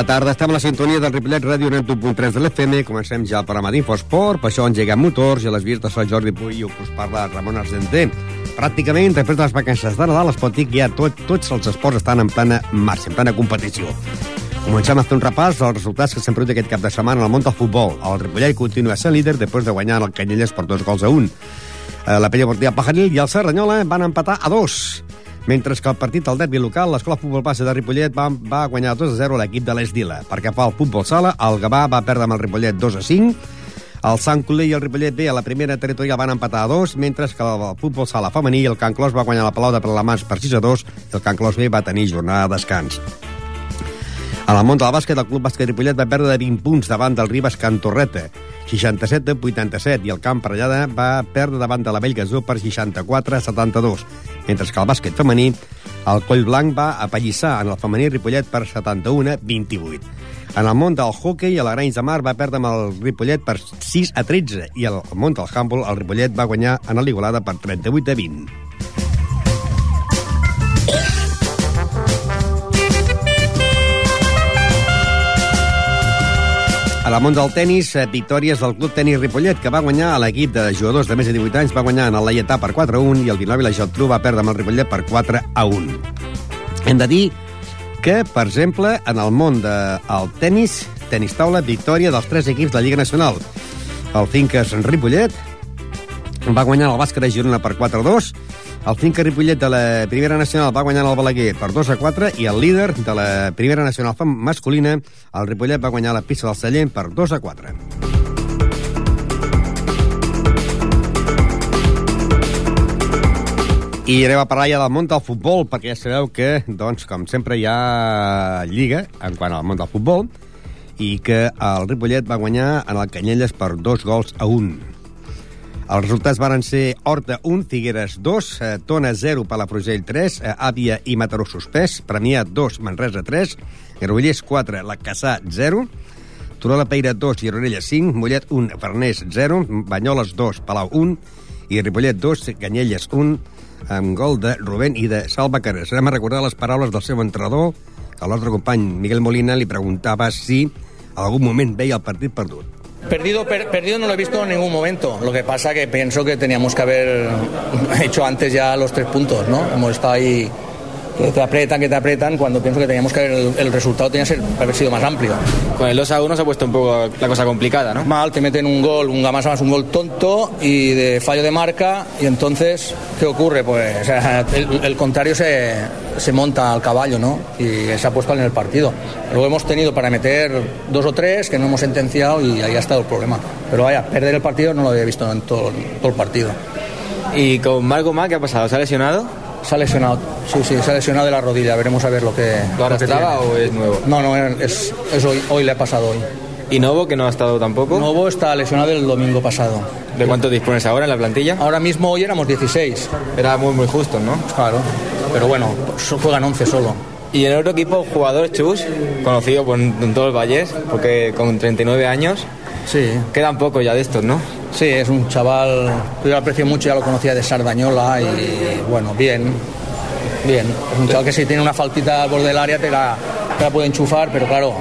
Bona tarda, estem a la sintonia del Ripollet Ràdio 91.3 de l'FM. Comencem ja el programa d'Infosport, per això engeguem motors i a les vies de Sant Jordi Puy us parla Ramon Argenter. Pràcticament, després de les vacances de Nadal, es pot dir que ja tot, tots els esports estan en plena marxa, en plena competició. Comencem a fer un repàs dels resultats que s'han produït aquest cap de setmana en el món del futbol. El Ripollet continua sent líder després de guanyar el Canyelles per dos gols a un. Eh, La Pella Portilla Pajaril i el Serranyola van empatar a dos. Mentre que el partit al derbi local, l'Escola Futbol Base de Ripollet va, va guanyar 2 a 0 a l'equip de l'Esdila. Perquè fa el futbol sala, el Gavà va perdre amb el Ripollet 2 a 5, el Sant Coler i el Ripollet B a la primera territorial van empatar a 2, mentre que el futbol sala femení el Can Clos va guanyar la Palau de Palamans per 6 a 2 i el Can Clos B va tenir jornada de descans. En el món del bàsquet, el Club Bàsquet Ripollet va perdre de 20 punts davant del Ribes Cantorreta, 67 a 87, i el Camp Parellada va perdre davant de la Bellgasó per 64 a 72, mentre que el bàsquet femení, el Coll Blanc va apallissar en el femení Ripollet per 71 a 28. En el món del hockey, a la Granys de Mar va perdre amb el Ripollet per 6 a 13, i al món del handball, el Ripollet va guanyar en l'Igualada per 38 a 20. La món del tennis, eh, victòries del Club Tenis Ripollet, que va guanyar a l'equip de jugadors de més de 18 anys, va guanyar en el Laietà per 4 a 1 i el Vilanova la Geltrú va perdre amb el Ripollet per 4 a 1. Hem de dir que, per exemple, en el món del de, tennis, tenis taula, victòria dels tres equips de la Lliga Nacional. El Finques Ripollet va guanyar el bàsquet de Girona per 4 a 2, el Finca Ripollet de la Primera Nacional va guanyar el Balaguer per 2 a 4 i el líder de la Primera Nacional masculina, el Ripollet, va guanyar la pista del Sallent per 2 a 4. I anem a parlar ja del món del futbol, perquè ja sabeu que, doncs, com sempre, hi ha lliga en quant al món del futbol, i que el Ripollet va guanyar en el Canyelles per dos gols a un. Els resultats varen ser Horta 1, Figueres 2, eh, Tona 0, Palafrugell 3, eh, Àvia i Mataró suspès, Premià 2, Manresa 3, Granollers 4, La Caçà 0, Turó la Peira 2, Gironella 5, Mollet 1, Farners 0, Banyoles 2, Palau 1 i Ripollet 2, Canyelles 1, amb gol de Rubén i de Salva Cares. Anem a recordar les paraules del seu entrenador, que el nostre company Miguel Molina li preguntava si en algun moment veia el partit perdut. Perdido, per, perdido no lo he visto en ningún momento. Lo que pasa que pienso que teníamos que haber hecho antes ya los tres puntos, ¿no? Hemos estado ahí que te apretan, que te apretan, cuando pienso que teníamos que el, el resultado tenía que ser, haber sido más amplio. Con el 2 a 1 se ha puesto un poco la cosa complicada, ¿no? Mal, te meten un gol, un más más un gol tonto y de fallo de marca, y entonces, ¿qué ocurre? Pues el, el, contrario se, se monta al caballo, ¿no? Y se ha puesto en el partido. Luego hemos tenido para meter dos o tres que no hemos sentenciado y ahí ha estado el problema. Pero vaya, perder el partido no lo había visto en todo, todo el partido. ¿Y con Marco Ma qué ha pasado? ¿Se ha lesionado? Se ha lesionado, sí, sí, se ha lesionado de la rodilla. Veremos a ver lo que. ¿Lo arrastraba o es nuevo? No, no, es, es hoy, hoy le ha pasado hoy. ¿Y Novo, que no ha estado tampoco? Novo está lesionado el domingo pasado. ¿De cuánto dispones ahora en la plantilla? Ahora mismo hoy éramos 16. Era muy, muy justo, ¿no? Claro, pero bueno, juegan 11 solo. Y en el otro equipo, jugador Chus, conocido por en todos los valles, porque con 39 años. Sí. Quedan poco ya de estos, ¿no? Sí, es un chaval yo lo aprecio mucho, ya lo conocía de Sardañola y bueno, bien, bien. Es un chaval que si tiene una faltita al borde del área te la, te la puede enchufar, pero claro,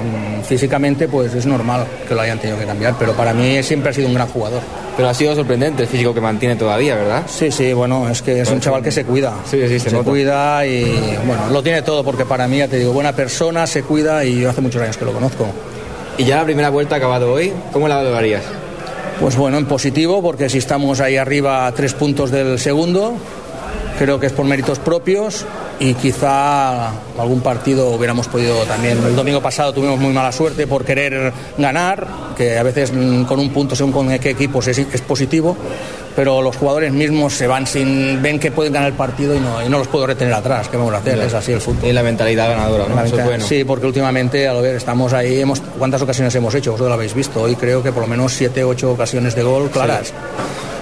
físicamente pues es normal que lo hayan tenido que cambiar, pero para mí siempre ha sido un gran jugador. Pero ha sido sorprendente el físico que mantiene todavía, ¿verdad? Sí, sí, bueno, es que es un chaval que se cuida. Sí, sí, se, se cuida y bueno, lo tiene todo porque para mí, ya te digo, buena persona, se cuida y yo hace muchos años que lo conozco. Y ya la primera vuelta ha acabado hoy, ¿cómo la valorarías? Pues bueno, en positivo, porque si estamos ahí arriba a tres puntos del segundo, creo que es por méritos propios y quizá algún partido hubiéramos podido también. El domingo pasado tuvimos muy mala suerte por querer ganar, que a veces con un punto según con qué equipos es, es positivo, pero los jugadores mismos se van sin ven que pueden ganar el partido y no, y no los puedo retener atrás. ¿Qué vamos a hacer? Es así el fútbol. Y la mentalidad ganadora, ¿no? La Eso es mentalidad- bueno. Sí, porque últimamente, a lo ver, estamos ahí. Hemos, ¿Cuántas ocasiones hemos hecho? Vosotros lo habéis visto. Hoy creo que por lo menos siete, ocho ocasiones de gol claras.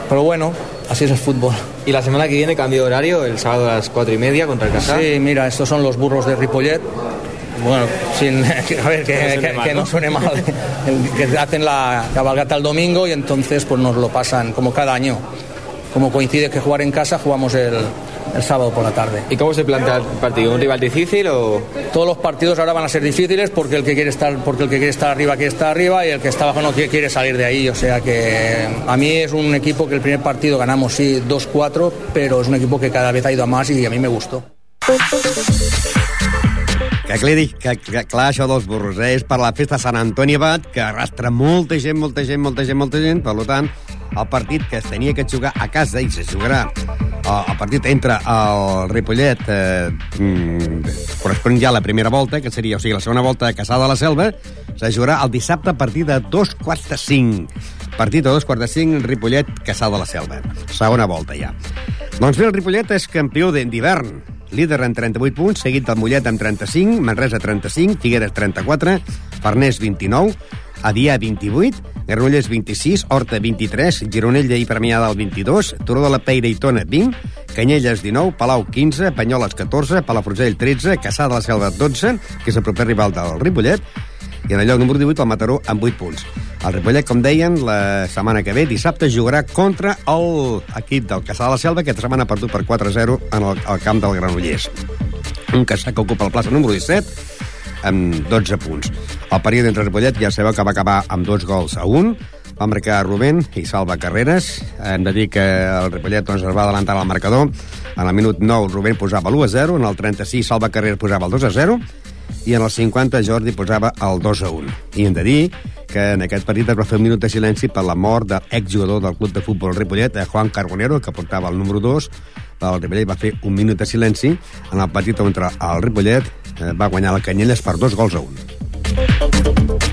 Pero bueno, así es el fútbol. Y la semana que viene cambio de horario, el sábado a las cuatro y media contra el Casar. Sí, mira, estos son los burros de Ripollet. Bueno, sin, a ver, que, no suene que- mal, que no ¿no? suene mal. Que hacen la cabalgata el domingo y entonces pues nos lo pasan como cada año. Como coincide que jugar en casa, jugamos el, el sábado por la tarde. ¿Y cómo se plantea el partido? ¿Un rival difícil o...? Todos los partidos ahora van a ser difíciles porque el que quiere estar, porque el que quiere estar arriba quiere estar arriba y el que está abajo no quiere, quiere salir de ahí. O sea que a mí es un equipo que el primer partido ganamos sí 2-4, pero es un equipo que cada vez ha ido a más y a mí me gustó. Que, aclari, que, que clar, això dels burros, eh? és per la festa Sant Antoni Abat, que arrastra molta gent, molta gent, molta gent, molta gent, per tant, el partit que es tenia que jugar a casa i se jugarà el, el partit entre el Ripollet eh, mm, corresponent ja a la primera volta, que seria, o sigui, la segona volta de Caçada de la Selva, se jugarà el dissabte a partir de dos quarts de cinc. Partit a dos quarts de cinc, Ripollet, Caçada de la Selva. Segona volta ja. Doncs bé, el Ripollet és campió d'hivern, líder en 38 punts, seguit del Mollet amb 35, Manresa 35, Figueres 34, Farners 29, Adià 28, Granollers 26, Horta 23, Gironella i Premià del 22, Turó de la Peira i Tona 20, Canyelles 19, Palau 15, Banyoles 14, Palafrugell 13, Caçà de la Selva 12, que és el proper rival del Ripollet, i en el lloc número 18 el Mataró amb 8 punts. El Ripollet, com deien, la setmana que ve, dissabte, jugarà contra l'equip del Caçà de la Selva, que aquesta setmana ha perdut per 4-0 en el, el camp del Granollers. Un Caçà que ocupa la plaça número 17 amb 12 punts. El període entre Ripollet ja sabeu que va acabar amb dos gols a un, va marcar Rubén i Salva Carreras. Hem de dir que el Ripollet doncs, es va adelantar al marcador. En el minut 9 Rubén posava l'1 a 0, en el 36 Salva Carreras posava el 2 a 0 i en el 50 Jordi posava el 2 a 1. I hem de dir que en aquest partit es va fer un minut de silenci per la mort de l'exjugador del club de futbol Ripollet, eh, Juan Carbonero, que portava el número 2. El Ripollet va fer un minut de silenci en el partit contra el Ripollet. Eh, va guanyar la Canyelles per dos gols a un.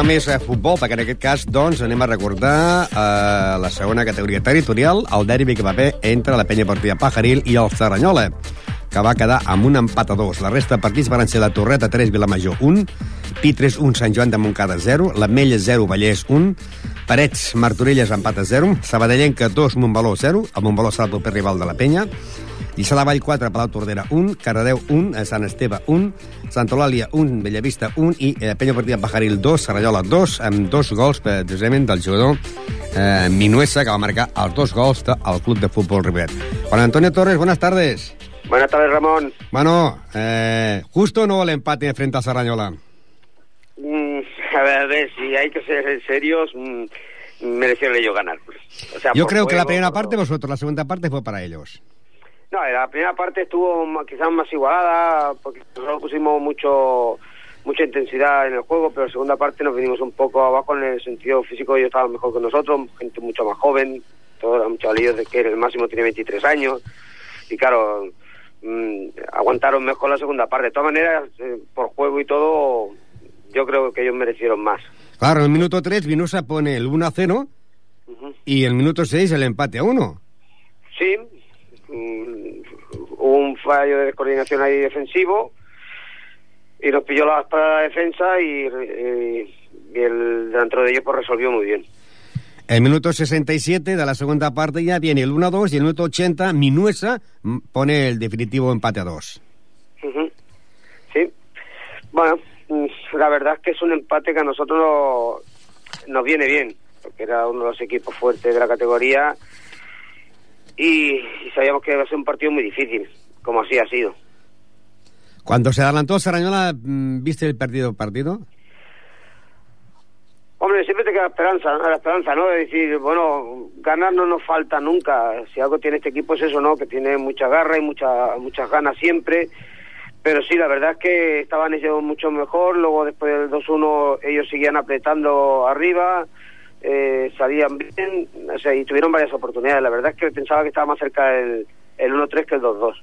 Amb més eh, futbol, perquè en aquest cas doncs, anem a recordar eh, la segona categoria territorial, el derbi que va haver entre la penya partida Pajaril i el Cerdanyola que va quedar amb un empat a dos. La resta de partits van ser la Torreta 3, Vilamajor 1, Pitres 1, Sant Joan de Montcada 0, l'Ametlla 0, Vallès 1, Parets, Martorelles empat a 0, Sabadellenca 2, Montbaló 0, el Montbaló serà el proper rival de la penya, Lliçà de Vall 4, Palau Tordera 1, Cardedeu 1, Sant Esteve 1, Santa Eulàlia 1, Bellavista 1 i eh, Penya Partida Pajaril 2, Serranyola 2, amb dos gols eh, precisament del jugador eh, Minuesa, que va marcar els dos gols del Club de Futbol Ripollet. Juan Antonio Torres, buenas tardes. Buenas tardes, Ramón. Bueno, eh, justo o no el empate frente a Serranyola. Mm, a, ver, a ver, si hay que ser serios, mm, merecieron ellos ganar. O sea, Yo creo que la juego, primera por- parte vosotros, la segunda parte fue para ellos. No, la primera parte estuvo quizás más igualada, porque nosotros pusimos mucho mucha intensidad en el juego, pero la segunda parte nos vinimos un poco abajo en el sentido físico, ellos estaban mejor que nosotros, gente mucho más joven, todos eran chavalillos de que el máximo tiene 23 años, y claro, mm, aguantaron mejor la segunda parte. De todas maneras, eh, por juego y todo, yo creo que ellos merecieron más. Claro, en el minuto 3 Vinosa pone el 1 a 0 Ujú. y en el minuto 6 el empate a 1. Sí, un fallo de descoordinación ahí defensivo y nos pilló la para la defensa y, y- y el delantero de ellos pues resolvió muy bien. El minuto 67 de la segunda parte ya viene el 1 a 2 y el minuto 80 Minuesa pone el definitivo empate a 2. Ujú. Sí, bueno, mm, la verdad es que es un empate que a nosotros nos, nos viene bien, porque era uno de los equipos fuertes de la categoría y, y sabíamos que iba a ser un partido muy difícil, como así ha sido. Cuando se adelantó Sarañola, mm, ¿viste el partido partido? Hombre, siempre te queda esperanza, la esperanza, ¿no? De decir, bueno, ganar no nos falta nunca. Si algo tiene este equipo es eso, ¿no? Que tiene mucha garra y mucha, muchas ganas siempre. Pero sí, la verdad es que estaban ellos mucho mejor. Luego, después del 2-1, ellos seguían apretando arriba, eh, salían bien, o sea, y tuvieron varias oportunidades. La verdad es que pensaba que estaba más cerca el, el 1-3 que el 2-2.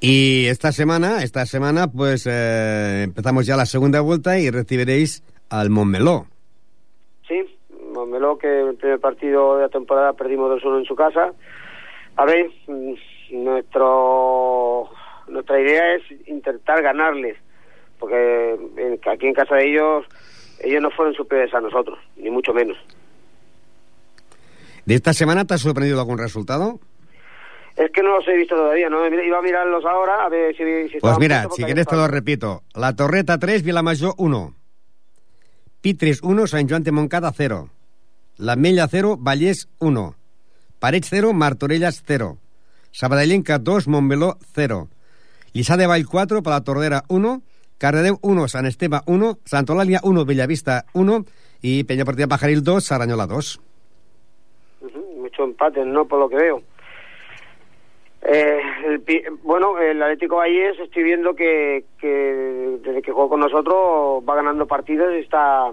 Y esta semana, esta semana, pues eh, empezamos ya la segunda vuelta y recibiréis al Montmeló. Sí, Montmeló, que el primer partido de la temporada perdimos 2-1 en su casa. A ver, mm, nuestro nuestra idea es intentar ganarles, porque en- aquí en casa de ellos, ellos no fueron superiores a nosotros, ni mucho menos. ¿De esta semana te ha sorprendido algún resultado? Es que no los he visto todavía, ¿no? Iba a mirarlos ahora a ver si... si Pues mira, si quieres te lo repito. La Torreta 3, Vilamajor 1. Pitres 1, Sant Joan de Montcada 0. La Mella 0, Vallès 1. Parets 0, Martorelles 0. Sabadellenca 2, Montmeló 0. Lliçà de Vall 4, per la Tordera 1. Cardedeu 1, Sant Esteve 1. Sant Eulàlia 1, Bellavista 1. I Peña Partida Pajaril 2, Saranyola 2. Ujú, Mucho empate, ¿no? Por lo que veo. Eh, el bueno, el Atlético Vallés estoy viendo que, que desde que jugó con nosotros va ganando partidos y está,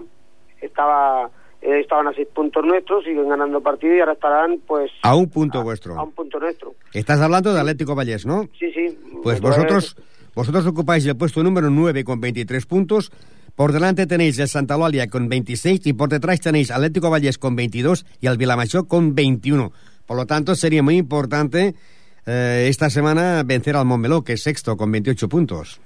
estaba, eh, estaban a seis puntos nuestros, siguen ganando partidos y ahora estarán pues A un punto a vuestro. un punto nuestro. Estás hablando de Atlético Vallés, ¿no? Sí, sí. Pues Entonces, vosotros, vosotros ocupáis el puesto número 9 con 23 puntos. Por delante tenéis el Santa Eulalia con 26 y por detrás tenéis Atlético Vallés con 22 y el Vilamajor con 21. Por lo tanto, sería muy importante eh, esta semana vencer al Montmeló, que es sexto con 28 puntos.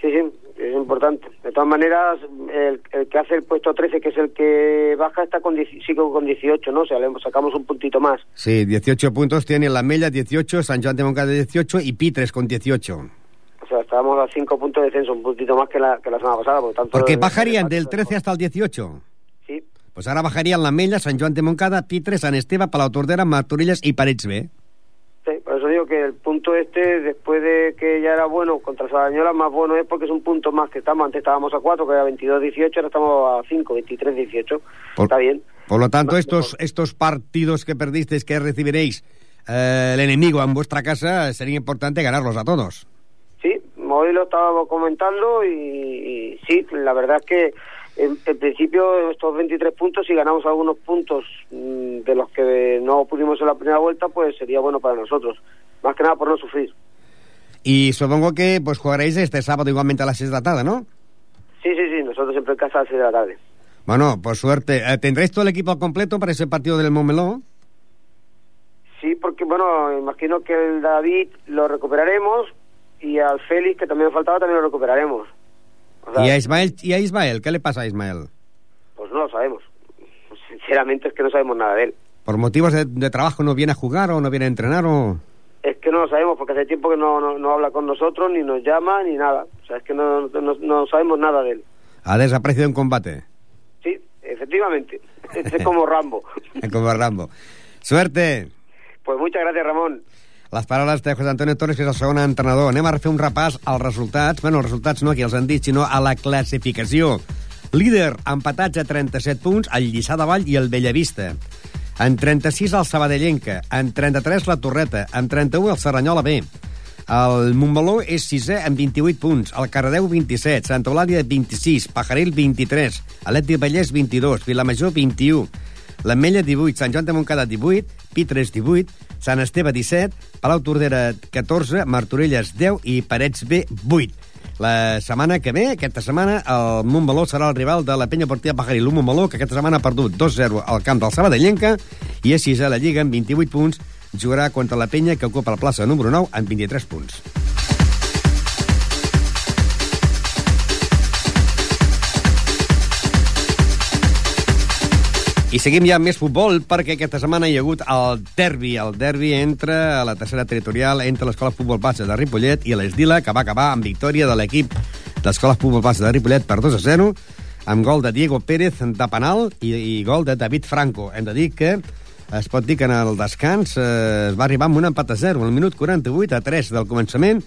Sí, sí, es importante. De todas maneras, el, el que hace el puesto 13, que es el que baja, está con, sigue con 18, ¿no? O sea, le sacamos un puntito más. Sí, 18 puntos tiene la Mella 18, San Joan de Moncada 18 y Pitres con 18. Sea, estábamos a 5 puntos de descenso, un puntito más que la, que la semana pasada, por tanto... Porque bajarían el- del 13 hasta el 18. Sí, Pues ahora bajarían la Mella, San Joan de Moncada, Pitres, San Esteve, Palau Tordera, Martorelles y Parets B. sí, por eso digo que el punto este, después de que ya era bueno contra Sarañola, más bueno es porque es un punto más que estamos. Antes estábamos a 4, que era 22-18, ahora estamos a 5, 23-18. Por- Está bien. Por lo tanto, Más estos, estos partidos que perdisteis, que recibiréis eh, el enemigo en vuestra casa, sería importante ganarlos a todos. Sí, hoy lo estábamos comentando y, y sí, la verdad es que en, en principio estos 23 puntos, si ganamos algunos puntos mm, de los que no pudimos en la primera vuelta, pues sería bueno para nosotros. Más que nada por no sufrir. Y supongo que pues jugaréis este sábado igualmente a las 6 de la tarde, ¿no? Sí, sí, sí, nosotros siempre en casa a las 6 de la tarde. Bueno, por suerte. Eh, ¿Tendréis todo el equipo completo para ese partido del Montmeló? Sí, porque bueno, imagino que el David lo recuperaremos y al Félix, que también faltaba, también lo recuperaremos. O sea, ¿Y a, Ismael, ¿Y a Ismael? ¿Qué le pasa a Ismael? Pues no lo sabemos. Sinceramente es que no sabemos nada de él. ¿Por motivos de, de trabajo no viene a jugar o no viene a entrenar o...? Es que no lo sabemos porque hace tiempo que no, no, no habla con nosotros, ni nos llama, ni nada. O sea, es que no, no, no sabemos nada de él. Ha desaparecido en combate. Sí, efectivamente. Es como Rambo. Como Rambo. Suerte! Pues muchas gracias, Ramon. Les paraules de José Antonio Torres, que és el segon entrenador. Anem a fer un repàs als resultats. Bueno, els resultats no aquí els han dit, sinó a la classificació. Líder, empatats a 37 punts, el Lliçà de Vall i el Bellavista. En 36 el Sabadellenca, en 33 la Torreta, en 31 el Serranyola B. El Montmeló és sisè amb 28 punts, el Cardedeu 27, Santa Eulàlia 26, Pajaril 23, Alet de Vallès 22, Vilamajor 21, l'Ametlla 18, Sant Joan de Montcada 18, Pitres 18, Sant Esteve 17, Palau Tordera 14, Martorelles 10 i Parets B 8. La setmana que ve, aquesta setmana, el Montmeló serà el rival de la penya partida Pajaril. Un Montmeló que aquesta setmana ha perdut 2-0 al camp del Sabadellenca i és sisè a la Lliga amb 28 punts. Jugarà contra la penya que ocupa la plaça número 9 amb 23 punts. I seguim ja amb més futbol perquè aquesta setmana hi ha hagut el derbi, el derbi entre la tercera territorial, entre l'Escola Futbol Base de Ripollet i l'Esdila, que va acabar amb victòria de l'equip d'Escola Futbol Base de Ripollet per 2 a 0, amb gol de Diego Pérez de penal i, i gol de David Franco. Hem de dir que es pot dir que en el descans eh, es va arribar amb un empat a 0, al minut 48 a 3 del començament,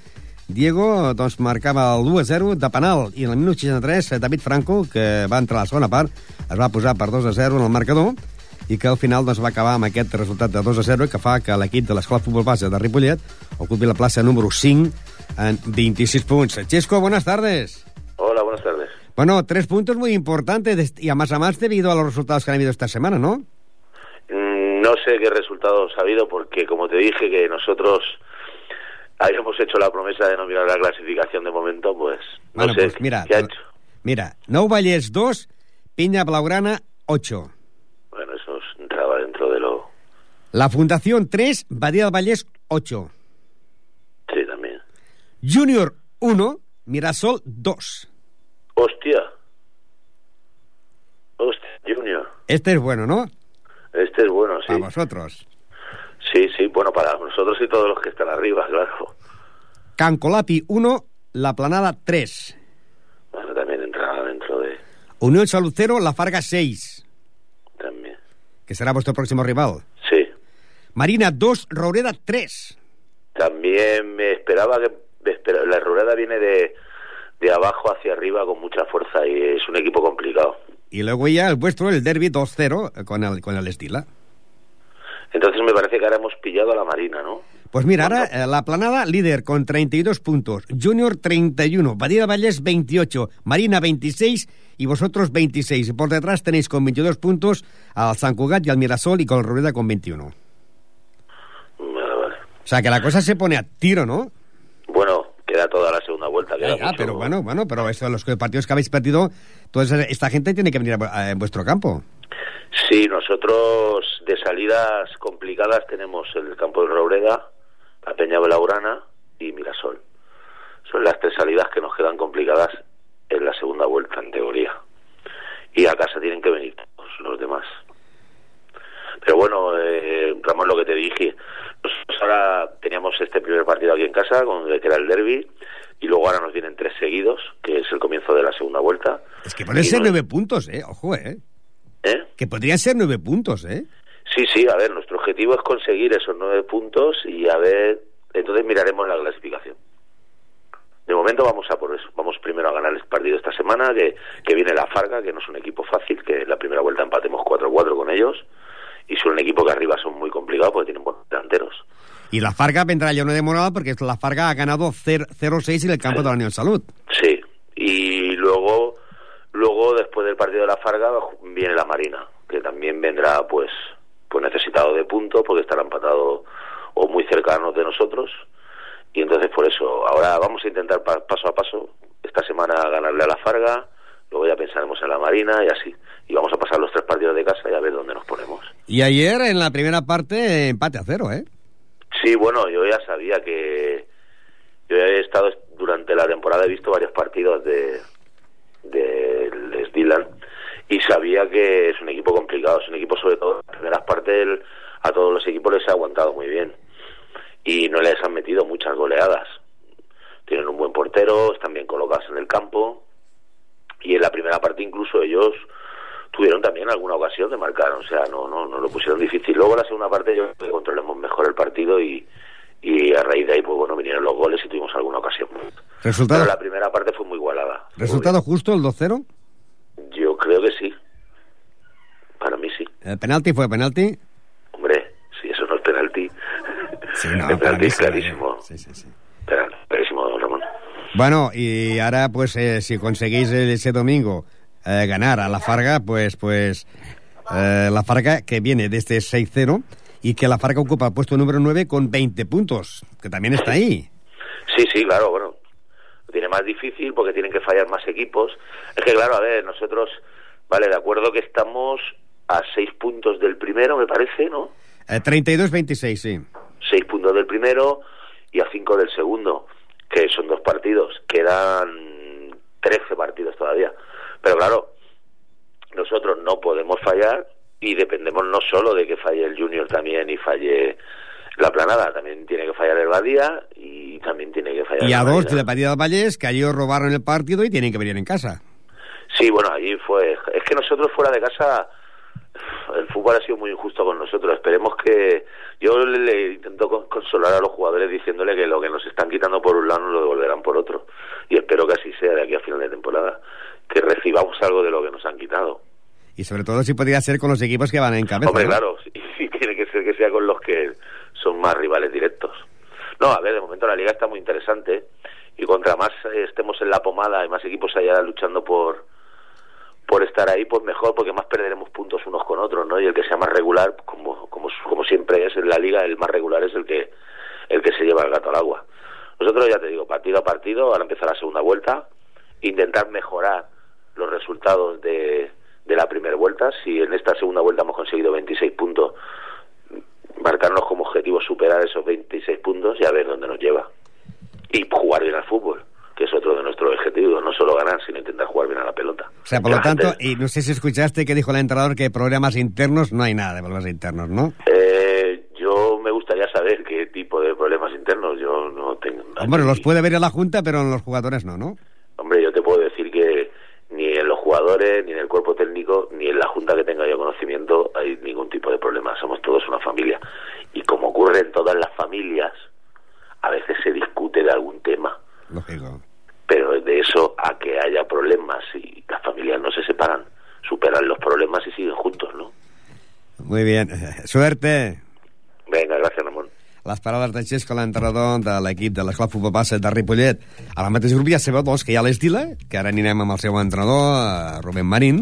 Diego doncs, marcava el 2-0 de penal i en el minut 63 David Franco, que va entrar a la segona part, es va posar per 2-0 en el marcador i que al final doncs, va acabar amb aquest resultat de 2-0 que fa que l'equip de l'Escola Futbol Base de Ripollet ocupi la plaça número 5 en 26 punts. Chesco, buenas tardes. Hola, buenas tardes. Bueno, tres puntos muy importantes y a más a más debido a los resultados que han habido esta semana, ¿no? Mm, No sé qué resultados ha habido porque, como te dije, que nosotros habíamos hecho la promesa de no mirar la clasificación de momento, pues no bueno, sé pues mira, qué ha hecho. mira, Nou Vallès 2, Piña Blaugrana 8. Bueno, eso entraba dentro de lo... La Fundación 3, Badía del Vallès 8. Sí, también. Junior 1, Mirasol 2. Hostia. Hostia, Junior. Este es bueno, ¿no? Este es bueno, sí. Para vosotros. Sí, sí, bueno, para nosotros y todos los que están arriba, claro. Cancolapi 1, La Planada 3. Bueno, también entra dentro de... Unión Salud 0, La Farga 6, También. que será vuestro próximo rival. Sí. Marina 2, Roureda 3. También me esperaba que... me espera- la Rureda viene de, de abajo hacia arriba con mucha fuerza y es un equipo complicado. Y luego ya el vuestro, el Derby 2-0 con el, con el Estila. Entonces me parece que ahora hemos pillado a la Marina, ¿no? Pues mira, ahora eh, la planada líder con 32 puntos, Junior 31, Badía Vallés 28, Marina 26 y vosotros 26. Y por detrás tenéis con 22 puntos al San Cugat y al Mirasol y con Rueda con 21. O Vale, vale. sea que la cosa se pone a tiro, ¿no? Bueno, queda toda la segunda vuelta. Ya, Queda ya, mucho. pero bueno, bueno, pero eso, los partidos que habéis perdido, toda esa- esta gente tiene que venir a, en vuestro campo. Sí, nosotros de salidas complicadas tenemos el campo de Roureda, la Peña Belaurana y Mirasol. Son las tres salidas que nos quedan complicadas en la segunda vuelta, en teoría. Y a casa tienen que venir todos los demás. Pero bueno, eh, Ramón, lo que te dije, nosotros ahora teníamos este primer partido aquí en casa, con, que era el derby, y luego ahora nos vienen tres seguidos, que es el comienzo de la segunda vuelta. Es que no- nueve puntos, ¿eh? Ojo, ¿eh? ¿Eh? Que podrían ser nueve puntos, ¿eh? Sí, sí, a ver, nuestro objetivo es conseguir esos nueve puntos y a ver, entonces miraremos la clasificación. De momento vamos a por eso, vamos primero a ganar el partido esta semana, que, que viene la Farga, que no es un equipo fácil, que en la primera vuelta empatemos 4-4 con ellos, y son un equipo que arriba son muy complicados porque tienen buenos delanteros. Y la Farga vendrá ya no de morada porque la Farga ha ganado 0-6 en el campo de la Unión Salud. Sí, y luego, luego después del partido de la Farga la Marina, que también vendrá pues, pues necesitado de puntos porque estará empatado o muy cercanos de nosotros. Y entonces por eso, ahora vamos a intentar pa- paso a paso, esta semana ganarle a la Farga, luego ya pensaremos en la Marina y así. Y vamos a pasar los tres partidos de casa y a ver dónde nos ponemos. Y ayer en la primera parte empate a cero, ¿eh? Sí, bueno, yo ya sabía que yo he estado durante la temporada he visto varios partidos de Dylan y sabía que es un equipo complicado, es un equipo sobre todo en las primeras partes a todos los equipos les ha aguantado muy bien y no les han metido muchas goleadas. Tienen un buen portero, están bien colocados en el campo y en la primera parte incluso ellos tuvieron también alguna ocasión de marcar, o sea, no, no, no lo pusieron difícil. Luego la segunda parte yo creo que controlamos mejor el partido y, y a raíz de ahí, pues bueno, vinieron los goles y tuvimos alguna ocasión. Resultado, Pero la primera parte fue muy igualada. Resultado justo el 2-0. bien. Yo que sí. Para mí sí. El penalti fue penalti. Hombre, si eso no es penalti. Sí, el para penalti es clarísimo. Sí, sí, sí. Clarísimo, don Ramón. Bueno, y ahora pues eh, si conseguís el- ese domingo eh, ganar a la Farga, pues pues eh, la Farga que viene de este 6-0 y que la Farga ocupa el puesto número 9 con 20 puntos, que también está ahí. Sí, sí, claro, bueno. Tiene más difícil porque tienen que fallar más equipos. Es que, claro, a ver, nosotros, vale, de acuerdo que estamos a seis puntos del primero, me parece, ¿no? Eh, 32-26, sí. Seis puntos del primero y a cinco del segundo, que son dos partidos. Quedan trece partidos todavía. Pero claro, nosotros no podemos fallar y dependemos no solo de que falle el Junior también y falle la planada, también tiene que fallar el Badía y también tiene que fallar Y a dos de la Partida de Valles que ayer robaron el partido y tienen que venir en casa. Sí, bueno, allí fue. Es que nosotros fuera de casa, el fútbol ha sido muy injusto con nosotros. Esperemos que. Yo le, le intento con- consolar a los jugadores diciéndole que lo que nos están quitando por un lado nos lo devolverán por otro. Y espero que así sea de aquí a final de temporada. Que recibamos algo de lo que nos han quitado. Y sobre todo si podría ser con los equipos que van en cabeza. Hombre, ¿no? claro, y tiene que ser que sea con los que son más rivales directos. No, a ver, de momento la liga está muy interesante y contra más eh, estemos en la pomada y más equipos allá luchando por por estar ahí, pues mejor, porque más perderemos puntos unos con otros, ¿no? Y el que sea más regular, como como como siempre es en la liga, el más regular es el que el que se lleva el gato al agua. Nosotros ya te digo, partido a partido, ahora empieza la segunda vuelta, intentar mejorar los resultados de, de la primera vuelta. Si en esta segunda vuelta hemos conseguido 26 puntos, marcarnos como objetivo superar esos 26 puntos y a ver dónde nos lleva. Y jugar bien al fútbol, que es otro de nuestros objetivos, no solo ganar, sino intentar jugar bien a la pelota. O sea, por lo tanto, gente- y no sé si escuchaste que dijo el entrenador que problemas internos, no hay nada de problemas internos, ¿no? Eh, yo me gustaría saber tengo... Hombre, los puede ver en la Junta, pero en los jugadores no, ¿no? Hombre, yo te puedo decir que ni en los jugadores, ni en el cuerpo técnico, ni en la Junta que tenga yo conocimiento hay ningún tipo de problema. Somos todos una familia. Y como ocurre en todas las familias, a veces se discute de algún tema. Lógico. Problemas y las familias no se separan, superan los problemas y siguen juntos, ¿no? Muy bien. Suerte. Venga, gracias, Ramon. les paraules de Xesco, l'entrenador de l'equip de l'Escola Futbol Base de Ripollet. A la mateixa grup ja sabeu doncs, que hi ha l'Estila, que ara anirem amb el seu entrenador, eh, Rubén Marín,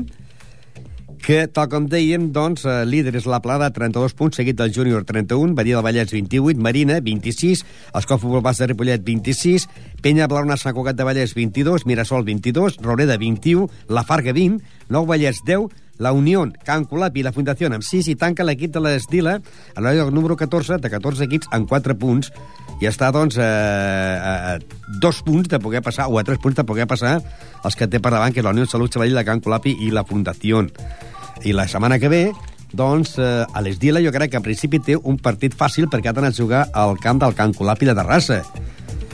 que, tal com dèiem, doncs, eh, líder és la Plada, 32 punts, seguit del Júnior, 31, Badia del Vallès, 28, Marina, 26, Escola Futbol Base de Ripollet, 26, Penya Blauna, Sant Cugat de Vallès, 22, Mirasol, 22, Roureda, 21, La Farga, 20, Nou Vallès, 10, la Unió, Can Colapi i la Fundació amb 6 i tanca l'equip de l'Esdila a l'hora número 14 de 14 equips en 4 punts. I està doncs a, a, a dos punts de poder passar o a tres punts de poder passar els que té per davant que és la Unió Salut Sabadell, la Can Colapi i la Fundació i la setmana que ve doncs eh, a l'Esdila jo crec que en principi té un partit fàcil perquè ha d'anar a jugar al camp del Can Colapi de Terrassa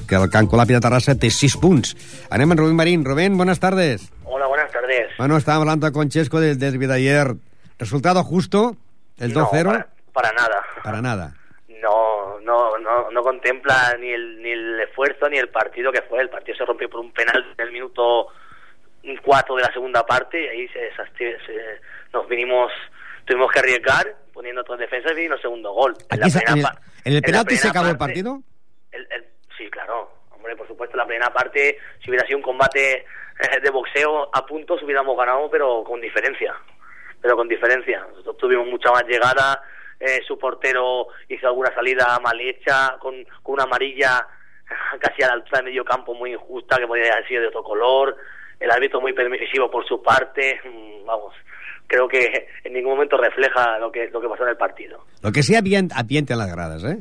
que el Can Colapi de Terrassa té 6 punts. Anem amb Rubén Marín. Rubén, buenas tardes. Hola, buenas tardes. Bueno, estábamos hablando con Chesco del derbi de ayer. ¿Resultado justo? ¿El 2-0? No, para, para, nada. Para nada. No, no, no, no contempla ni el, ni el esfuerzo ni el partido que fue. El partido se rompió por un penal en el minuto 4 de la segunda parte y ahí se, se, se nos vinimos, tuvimos que arriesgar poniendo todas defensas y vino segundo gol. En, la primera, en, el, en el penalti se acabó parte, el partido? El, el, sí, claro. Hombre, por supuesto, la primera parte, si hubiera sido un combate eh, de boxeo a puntos, hubiéramos ganado, pero con diferencia. Pero con diferencia. Nosotros tuvimos mucha más llegada. Eh, su portero hizo alguna salida mal hecha, con, con una amarilla casi a la altura de medio campo muy injusta, que podría haber sido de otro color. El árbitro muy permisivo por su parte. Vamos, creo que en ningún momento refleja lo que, lo que pasó en el partido. Lo que sí había ambiente en las gradas, ¿eh?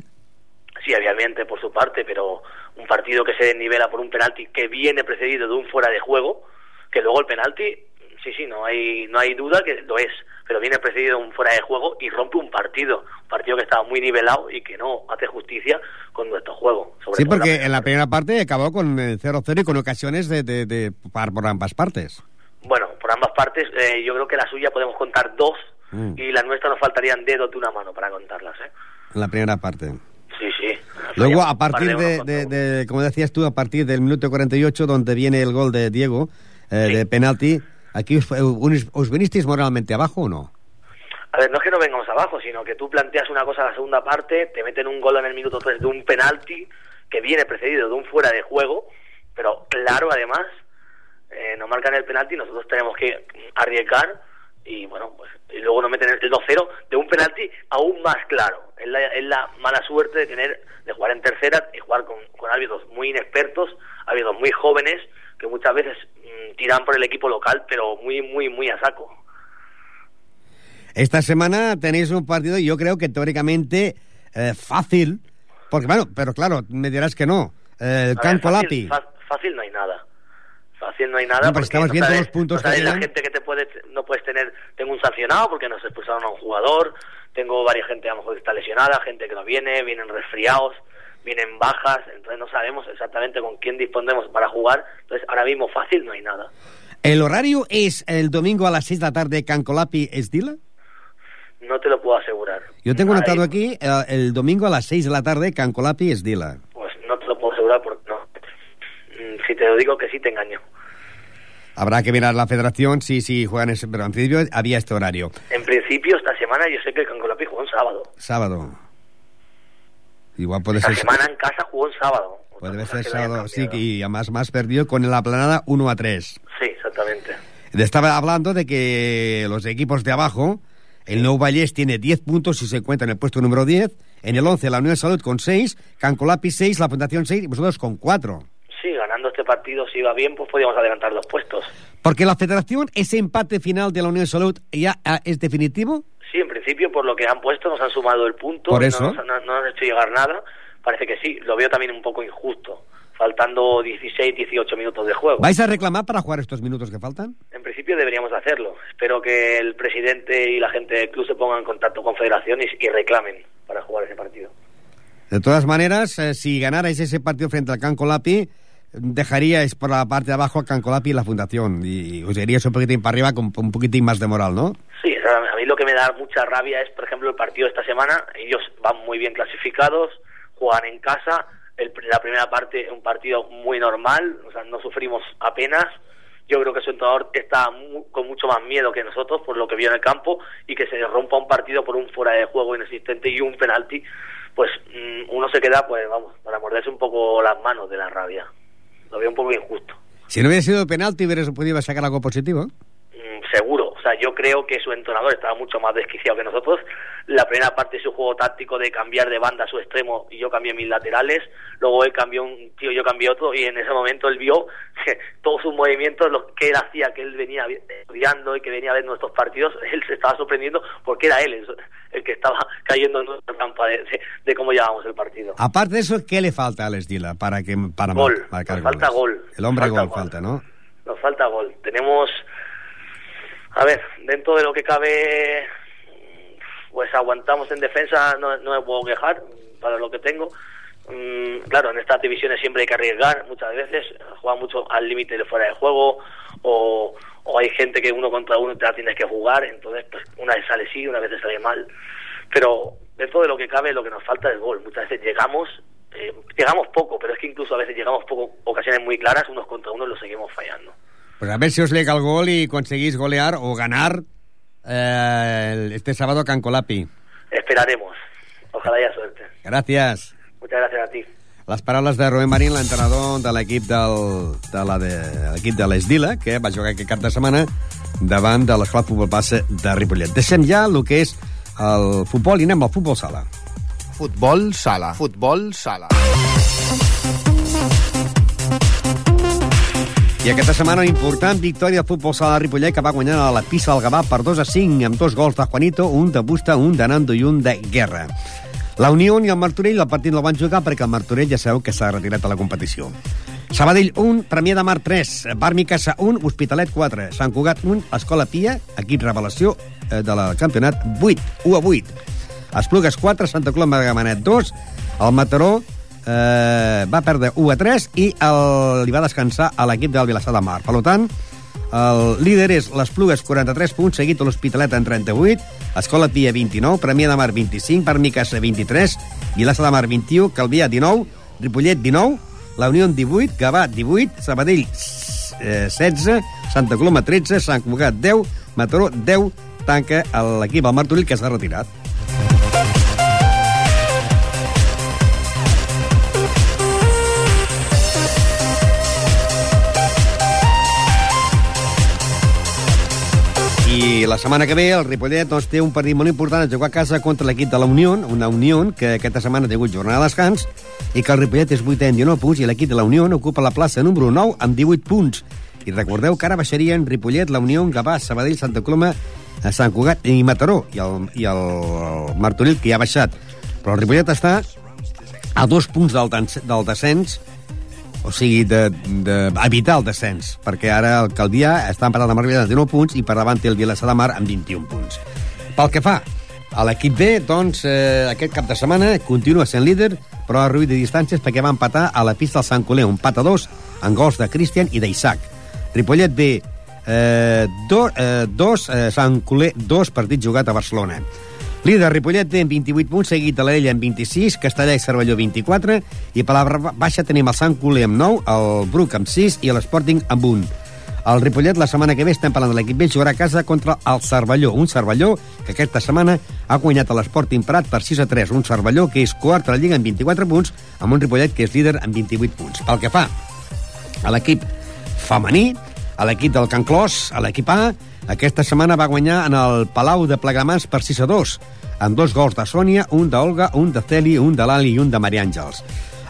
Sí, había ambiente por su parte, pero un partido que se desnivela por un penalti que viene precedido de un fuera de juego, que luego el penalti, sí, sí, no hay, no hay duda que lo es, pero viene precedido de un fuera de juego y rompe un partido, un partido que estaba muy nivelado y que no hace justicia con nuestro juego. Sobre sí, porque en la primera parte acabó con 0-0 y con ocasiones de, de, de, por ambas partes. Bueno, por ambas partes, eh, yo creo que la suya podemos contar dos mm. y la nuestra nos faltarían dedos de una mano para contarlas. ¿eh? La primera parte. Sí, sí. Luego, a partir de, de, de, como decías tú, a partir del minuto 48, donde viene el gol de Diego, eh, sí. de penalti, ¿aquí os, os, os, vinisteis moralmente abajo o no? A ver, no es que no vengamos abajo, sino que tú planteas una cosa en la segunda parte, te meten un gol en el minuto 3 de un penalti que viene precedido de un fuera de juego, pero claro, además, eh, nos marcan el penalti nosotros tenemos que arriesgar y bueno, pues y luego nos meten el 2-0 de un penalti aún más claro. Es la, es la, mala suerte de tener de jugar en tercera y jugar con, con árbitros muy inexpertos, árbitros muy jóvenes que muchas veces mmm, tiran por el equipo local, pero muy, muy, muy a saco. Esta semana tenéis un partido, yo creo que teóricamente eh, fácil, porque bueno, pero claro, me dirás que no. Eh, el Campo Lapi. Fácil no hay nada no hay nada. No, pero estamos viendo sabes, los puntos no que la gente que te puede, no puedes tener, tengo un sancionado porque nos expulsaron a un jugador, tengo varias gente a lo mejor que está lesionada, gente que no viene, vienen resfriados, vienen bajas, entonces no sabemos exactamente con quién disponemos para jugar, entonces ahora mismo fácil no hay nada. ¿El horario es el domingo a las 6 de la tarde Cancolapi Esdila? No te lo puedo asegurar. Yo tengo Ahí- anotado aquí eh, el domingo a las 6 de la tarde Cancolapi Esdila. Pues no te lo puedo asegurar porque no. Mm, Si te lo digo que sí te engaño. Habrá que mirar la federación si, si juegan ese, pero en principio había este horario. En principio esta semana yo sé que el Cancolapi jugó un sábado. Sábado. Igual puede Esta ser... semana en casa jugó un sábado. Puede ser sábado, sí, y además más perdido con la planada 1 a 3. Sí, exactamente. Estaba hablando de que los equipos de abajo, el Nou Vallès tiene 10 puntos y se encuentra en el puesto número 10. En el 11, la Unión de Salud con 6, Cancolapi 6, la Fundación 6 y vosotros con 4. Ganando este partido, si iba bien, pues podíamos adelantar dos puestos. Porque la Federación, ese empate final de la Unión de Salud ya ah, es definitivo. Sí, en principio, por lo que han puesto, nos han sumado el punto. Por no eso. nos, no, no nos han hecho llegar nada. Parece que sí. Lo veo también un poco injusto. Faltando 16, 18 minutos de juego. ¿Vais a reclamar para jugar estos minutos que faltan? En principio deberíamos hacerlo. Espero que el presidente y la gente del club se pongan en contacto con Federación y, y reclamen para jugar ese partido. De todas maneras, eh, si ganarais ese partido frente al Cancolapi, dejaríais por la parte de abajo a Cancolapi y la fundación y os iríais un poquitín para arriba con un poquitín más de moral, ¿no? Sí, a mí lo que me da mucha rabia es, por ejemplo, el partido de esta semana. Ellos van muy bien clasificados, juegan en casa. El- la primera parte, un partido muy normal, o sea, no sufrimos apenas. Yo creo que su entrenador está con mucho más miedo que nosotros por lo que vio en el campo y que se rompa un partido por un fuera de juego inexistente y un penalti, pues mm, uno se queda, pues vamos, para morderse un poco las manos de la rabia. Lo veo un poco injusto. Si no hubiera sido penalti, hubieras podido sacar algo positivo. Mm, seguro. O sea, yo creo que su entrenador estaba mucho más desquiciado que nosotros. La primera parte de su juego táctico de cambiar de banda a su extremo y yo cambié mis laterales. Luego él cambió un tío, yo cambié otro y en ese momento él vio que todos sus movimientos, lo que él hacía, que él venía estudiando y que venía a ver nuestros partidos, él se estaba sorprendiendo porque era él el, que estaba cayendo en nuestra trampa de, de- de cómo llevábamos el partido. Aparte de eso, ¿qué le falta a Alex Dila para, que, para Gol. marcar Nos falta goles? gol. El hombre Nos falta gol gol. falta, ¿no? Nos falta gol. Tenemos, a ver, dentro de lo que cabe, pues aguantamos en defensa, no, no me puedo quejar para lo que tengo. Mm, claro, en estas divisiones siempre hay que arriesgar muchas veces, juega mucho al límite de fuera de juego o, hay gente que uno contra uno te la tienes que jugar, entonces pues una vez sale sí, una vez sale mal. Pero dentro de lo que cabe, lo que nos falta es gol. Muchas veces llegamos, eh, llegamos poco, pero es que incluso a veces llegamos poco, ocasiones muy claras, unos contra unos los seguimos fallando. Pues a ver si os llega el gol y conseguís golear o ganar eh, este sábado a Cancolapi. Esperaremos. Ojalá haya suerte. Gràcies. Muchas gracias a ti. Les paraules de Rubén Marín, l'entrenador de l'equip del, de la de, l'equip de l'Esdila, que va jugar aquest cap de setmana davant de l'Escola Futbol Passa de Ripollet. Deixem ja el que és el futbol i anem al futbol sala. Futbol sala. Futbol sala. I aquesta setmana una important victòria del futbol sala de Ripollet que va guanyar a la pista del Gavà per 2 a 5 amb dos gols de Juanito, un de Busta, un de Nando i un de Guerra. La Unió i el Martorell el partit no el van jugar perquè el Martorell ja sabeu que s'ha retirat a la competició. Sabadell 1, Premià de Mar 3, Barmi Casa 1, Hospitalet 4, Sant Cugat 1, Escola Pia, equip revelació eh, de la campionat 8, 1 a 8. Esplugues 4, Santa Coloma de Gamanet 2, el Mataró eh, va perdre 1 a 3 i el, li va descansar a l'equip del Vilassar de Mar. Per tant, el líder és les Plugues, 43 punts, seguit a l'Hospitalet en 38, Escola Pia, 29, Premià de Mar, 25, Permicassa, 23, Vilassar de Mar, 21, Calvià, 19, Ripollet, 19, la Unió, 18, Gavà, 18, Sabadell, eh, 16, Santa Coloma, 13, Sant Cugat, 10, Mataró, 10, tanca l'equip al Martorell, que s'ha retirat. I la setmana que ve el Ripollet doncs, té un partit molt important a jugar a casa contra l'equip de la Unió, una Unió que aquesta setmana ha tingut jornada de descans i que el Ripollet és 8 amb 19 punts i l'equip de la Unió ocupa la plaça número 9 amb 18 punts. I recordeu que ara baixarien Ripollet, la Unió, Gavà, Sabadell, Santa Coloma, a Sant Cugat i Mataró i el, i el Martorell que ja ha baixat. Però el Ripollet està a dos punts del, del descens o sigui, d'evitar el descens, perquè ara el Calvià està empatat amb el Ripollet amb 19 punts i per davant té el Vilassar de Mar amb 21 punts. Pel que fa a l'equip B, doncs, eh, aquest cap de setmana continua sent líder, però ha reduït de distàncies perquè va empatar a la pista del Sant Coler, un pat a dos, amb gols de Cristian i d'Isaac. Ripollet B, eh, do, eh, dos, eh, Sant Coler, dos partits jugat a Barcelona. Líder Ripollet té amb 28 punts, seguit de l'Ella amb 26, Castellà i Cervelló 24, i per la ba- baixa tenim el Sant Coler amb 9, el Bruc amb 6 i l'Sporting amb 1. El Ripollet la setmana que ve estem parlant de l'equip B, jugarà a casa contra el Cervelló, un Cervelló que aquesta setmana ha guanyat l'Sporting Prat per 6 a 3, un Cervelló que és quart a la Lliga amb 24 punts, amb un Ripollet que és líder amb 28 punts. Pel que fa a l'equip femení, a l'equip del Can Clos, a l'equip A, aquesta setmana va guanyar en el Palau de Plegamans per 6 a 2, amb dos gols de Sònia, un d'Olga, un de Celi, un de l'Ali i un de Maria Àngels.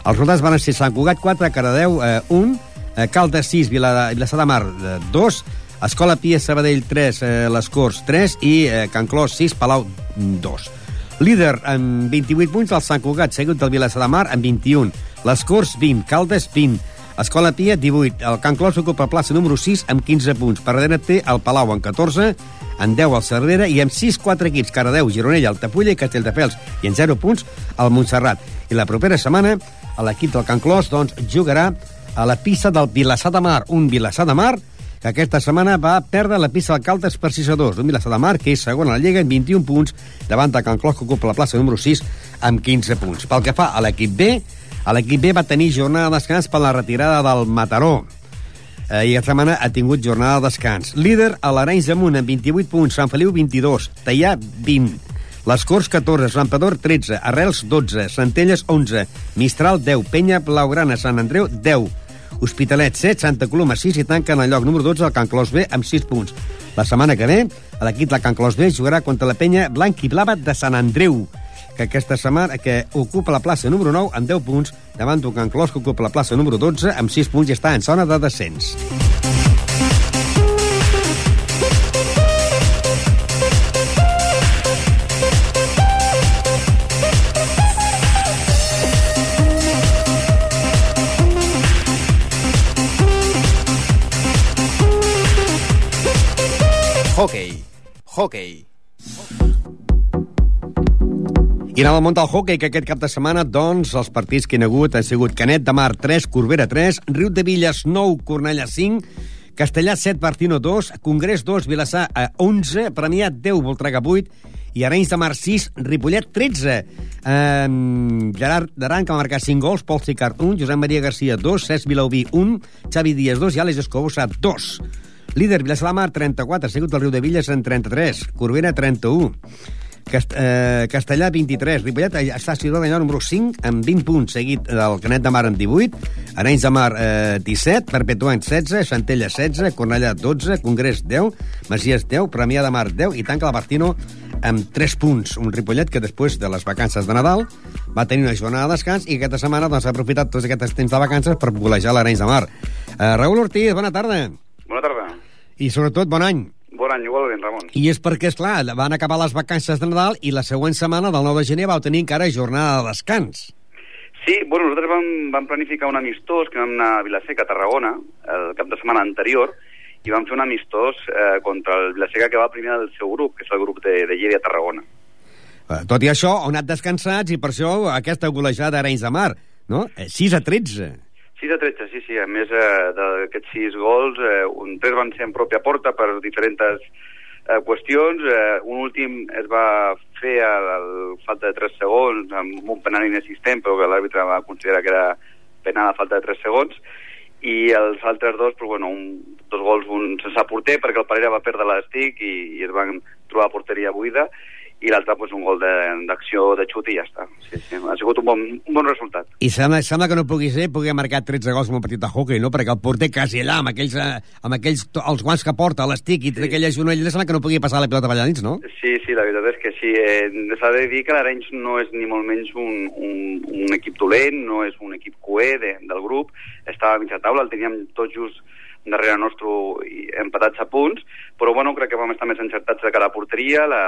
Els resultats van ser Sant Cugat 4, Caradeu eh, 1, eh, Caldes 6, Vila, Vilassar de Mar eh, 2, Escola Pia Sabadell 3, eh, Les Corts 3 i eh, Can Clos 6, Palau 2. Líder amb 28 punts el Sant Cugat, seguit del Vilassar de Mar amb 21. Les Corts 20, Caldes 20, Escola Pia 18. El Can Clos ocupa plaça número 6 amb 15 punts. Per darrere té el Palau amb 14, en 10 el Cervera i amb 6 4 equips, Caradeu, Gironella, Altafulla i Castelldefels i en 0 punts el Montserrat. I la propera setmana, l'equip del Can Clos doncs, jugarà a la pista del Vilassar de Mar, un Vilassar de Mar que aquesta setmana va perdre la pista del Caldes per 6 a 2. Un Vilassar de Mar que és segon a la Lliga amb 21 punts davant de Can Clos que ocupa la plaça número 6 amb 15 punts. Pel que fa a l'equip B, l'equip B va tenir jornada de descans per la retirada del Mataró. Eh, I aquesta setmana ha tingut jornada de descans. Líder a l'Arenys de Munt amb 28 punts, Sant Feliu 22, Tallà 20, les Corts 14, Santpedor 13, Arrels 12, Centelles 11, Mistral 10, Penya Blaugrana, Sant Andreu 10, Hospitalet 7, Santa Coloma 6 i tanquen el lloc número 12 el Can Clos B amb 6 punts. La setmana que ve, l'equip de Can Clos B jugarà contra la penya blanc i blava de Sant Andreu, que aquesta setmana que ocupa la plaça número 9 amb 10 punts, davant d'un Can Clos que ocupa la plaça número 12 amb 6 punts i està en zona de descens. Hockey. Hockey. I anem al món del hockey, que aquest cap de setmana, doncs, els partits que hi ha hagut han sigut Canet de Mar 3, Corbera 3, Riu de Villes 9, Cornellà 5, Castellà 7, Partino 2, Congrés 2, Vilassar 11, Premià 10, Voltregà 8, i Arenys de Mar 6, Ripollet 13. Um, Gerard Daran, que va marcar 5 gols, Pol Sicart 1, Josep Maria Garcia 2, Cesc Vilaubí 1, Xavi Díaz 2 i Àlex Escobosa 2. Líder, Vilassar de Mar 34, seguit del Riu de Villes en 33, Corbera 31, Cast eh, Castellà 23, Ripollet està a Ciutat d'Anyà número 5 amb 20 punts, seguit del Canet de Mar amb 18, Arenys de Mar eh, 17, Perpetuant 16, Centella 16, Cornellà 12, Congrés 10, Masies 10, Premià de Mar 10 i tanca la Bartino amb 3 punts. Un Ripollet que després de les vacances de Nadal va tenir una jornada de descans i aquesta setmana doncs, ha aprofitat tots aquests temps de vacances per golejar l'Arenys de Mar. Eh, Raül Ortiz, bona tarda. Bona tarda. I sobretot bon any. Bon any, igualment, Ramon. I és perquè, és clar, van acabar les vacances de Nadal i la següent setmana del 9 de gener vau tenir encara jornada de descans. Sí, bueno, nosaltres vam, vam planificar un amistós que vam anar a Vilaseca, a Tarragona, el cap de setmana anterior, i vam fer un amistós eh, contra el Vilaseca que va primer del seu grup, que és el grup de, de Lleida Tarragona. Eh, Tot i això, heu anat descansats i per això aquesta golejada d'Arenys de Mar, no? Eh, 6 a 13. 6 a 13, sí, sí. A més eh, d'aquests 6 gols, eh, un, tres van ser en pròpia porta per diferents eh, qüestions. Eh, un últim es va fer a la falta de 3 segons amb un penal inexistent, però que l'àrbitre va considerar que era penal a falta de 3 segons. I els altres dos, però, bueno, un, dos gols, un sense porter, perquè el Parera va perdre l'estic i, i es van trobar porteria buida, i l'altre pues, un gol de- d'acció de, de xut i ja està. Sí, sí, ha sigut un bon, un bon resultat. I sembla, sembla que no pugui ser, pugui marcat 13 gols en un partit de hockey, no? Perquè el porter quasi allà, amb aquells, eh, amb aquells els guants que porta, l'estic i sí. aquella jonella, sembla que no pugui passar la pilota allà dins, no? Sí, sí, la veritat és que sí. Eh, S'ha de dir que l'Arenys no és ni molt menys un, un, un equip dolent, no és un equip coer de, del grup. Estava a mitja taula, el teníem tot just darrere nostre i empatats a punts, però bueno, crec que vam estar més encertats de cara a porteria. La,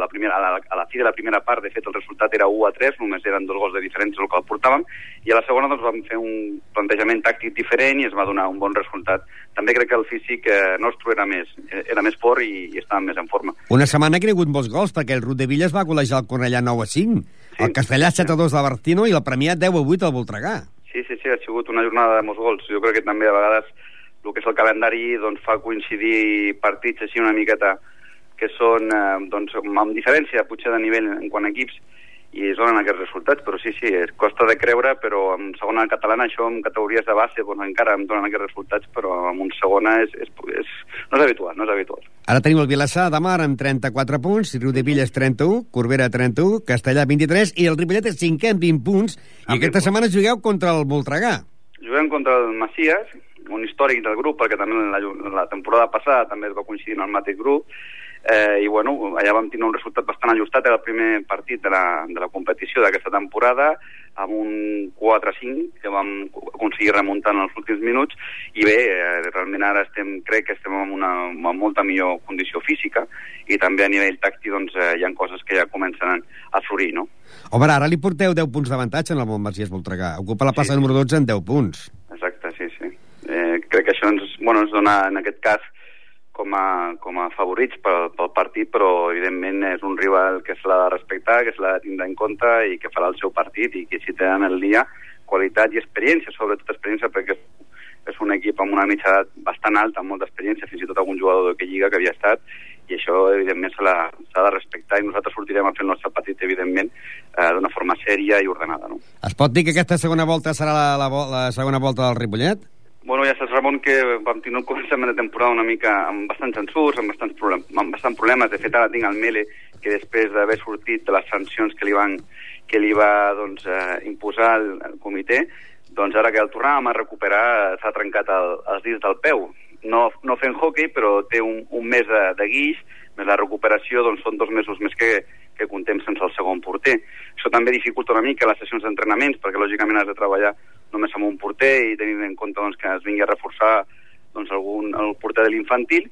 la primera, a, la, a la fi de la primera part, de fet, el resultat era 1 a 3, només eren dos gols de diferència el que el portàvem, i a la segona doncs, vam fer un plantejament tàctic diferent i es va donar un bon resultat. També crec que el físic eh, nostre era més, eh, era més fort i, i estàvem més en forma. Una setmana que hi ha hagut molts gols, perquè el Ruth de Villas va golejar el Cornellà 9 a 5, el Castellà 7 a 2 de Bartino i el Premià 10 a 8 al Voltregà. Sí, sí, sí, ha sigut una jornada de molts gols. Jo crec que també a vegades el que és el calendari doncs, fa coincidir partits així una miqueta que són eh, doncs, amb diferència potser de nivell en quant a equips i es donen aquests resultats, però sí, sí, es costa de creure, però en segona catalana això en categories de base doncs, encara em donen aquests resultats, però en un segona és, és, és, no és habitual, no és habitual. Ara tenim el Vilassar de Mar amb 34 punts, Riu de Villas 31, Corbera 31, Castellà 23 i el Ripollet és cinquè amb 20 punts i aquesta setmana jugueu contra el Voltregà. Juguem contra el Macias, un històric del grup, perquè també la, la temporada passada també es va coincidir en el mateix grup, eh, i bueno, allà vam tenir un resultat bastant ajustat, era el primer partit de la, de la competició d'aquesta temporada, amb un 4-5 que vam aconseguir remuntar en els últims minuts, i bé, eh, realment ara estem, crec que estem en una, en molta millor condició física, i també a nivell tàctic doncs, eh, hi ha coses que ja comencen a florir, no? Home, ara li porteu 10 punts d'avantatge en el Montmasies Voltregà. Ocupa la plaça sí. número 12 en 10 punts. Exacte. Eh, crec que això ens, bueno, ens dona, en aquest cas, com a, com a favorits pel, pel partit, però evidentment és un rival que se l'ha de respectar, que se l'ha de tindre en compte i que farà el seu partit i que si tenen el dia qualitat i experiència, sobretot experiència perquè és un equip amb una mitja edat bastant alta, amb molta experiència, fins i tot algun jugador de que lliga que havia estat, i això evidentment s'ha de respectar i nosaltres sortirem a fer el nostre partit evidentment eh, d'una forma sèria i ordenada. No? Es pot dir que aquesta segona volta serà la, la, la segona volta del Ripollet? Bueno, ja saps, Ramon, que vam tenir un començament de temporada una mica amb bastants ensurs, amb bastants, problem amb bastants problemes. De fet, ara tinc el Mele, que després d'haver sortit de les sancions que li, van, que li va doncs, eh, imposar el, el comitè, doncs ara que el tornàvem a recuperar s'ha trencat el, els dits del peu. No, no fent hockey, però té un, un mes de, de guix, més la recuperació doncs, són dos mesos més que, que contem sense el segon porter. Això també dificulta una mica les sessions d'entrenaments, perquè lògicament has de treballar només amb un porter i tenint en compte doncs, que es vingui a reforçar doncs, algun, el porter de l'infantil,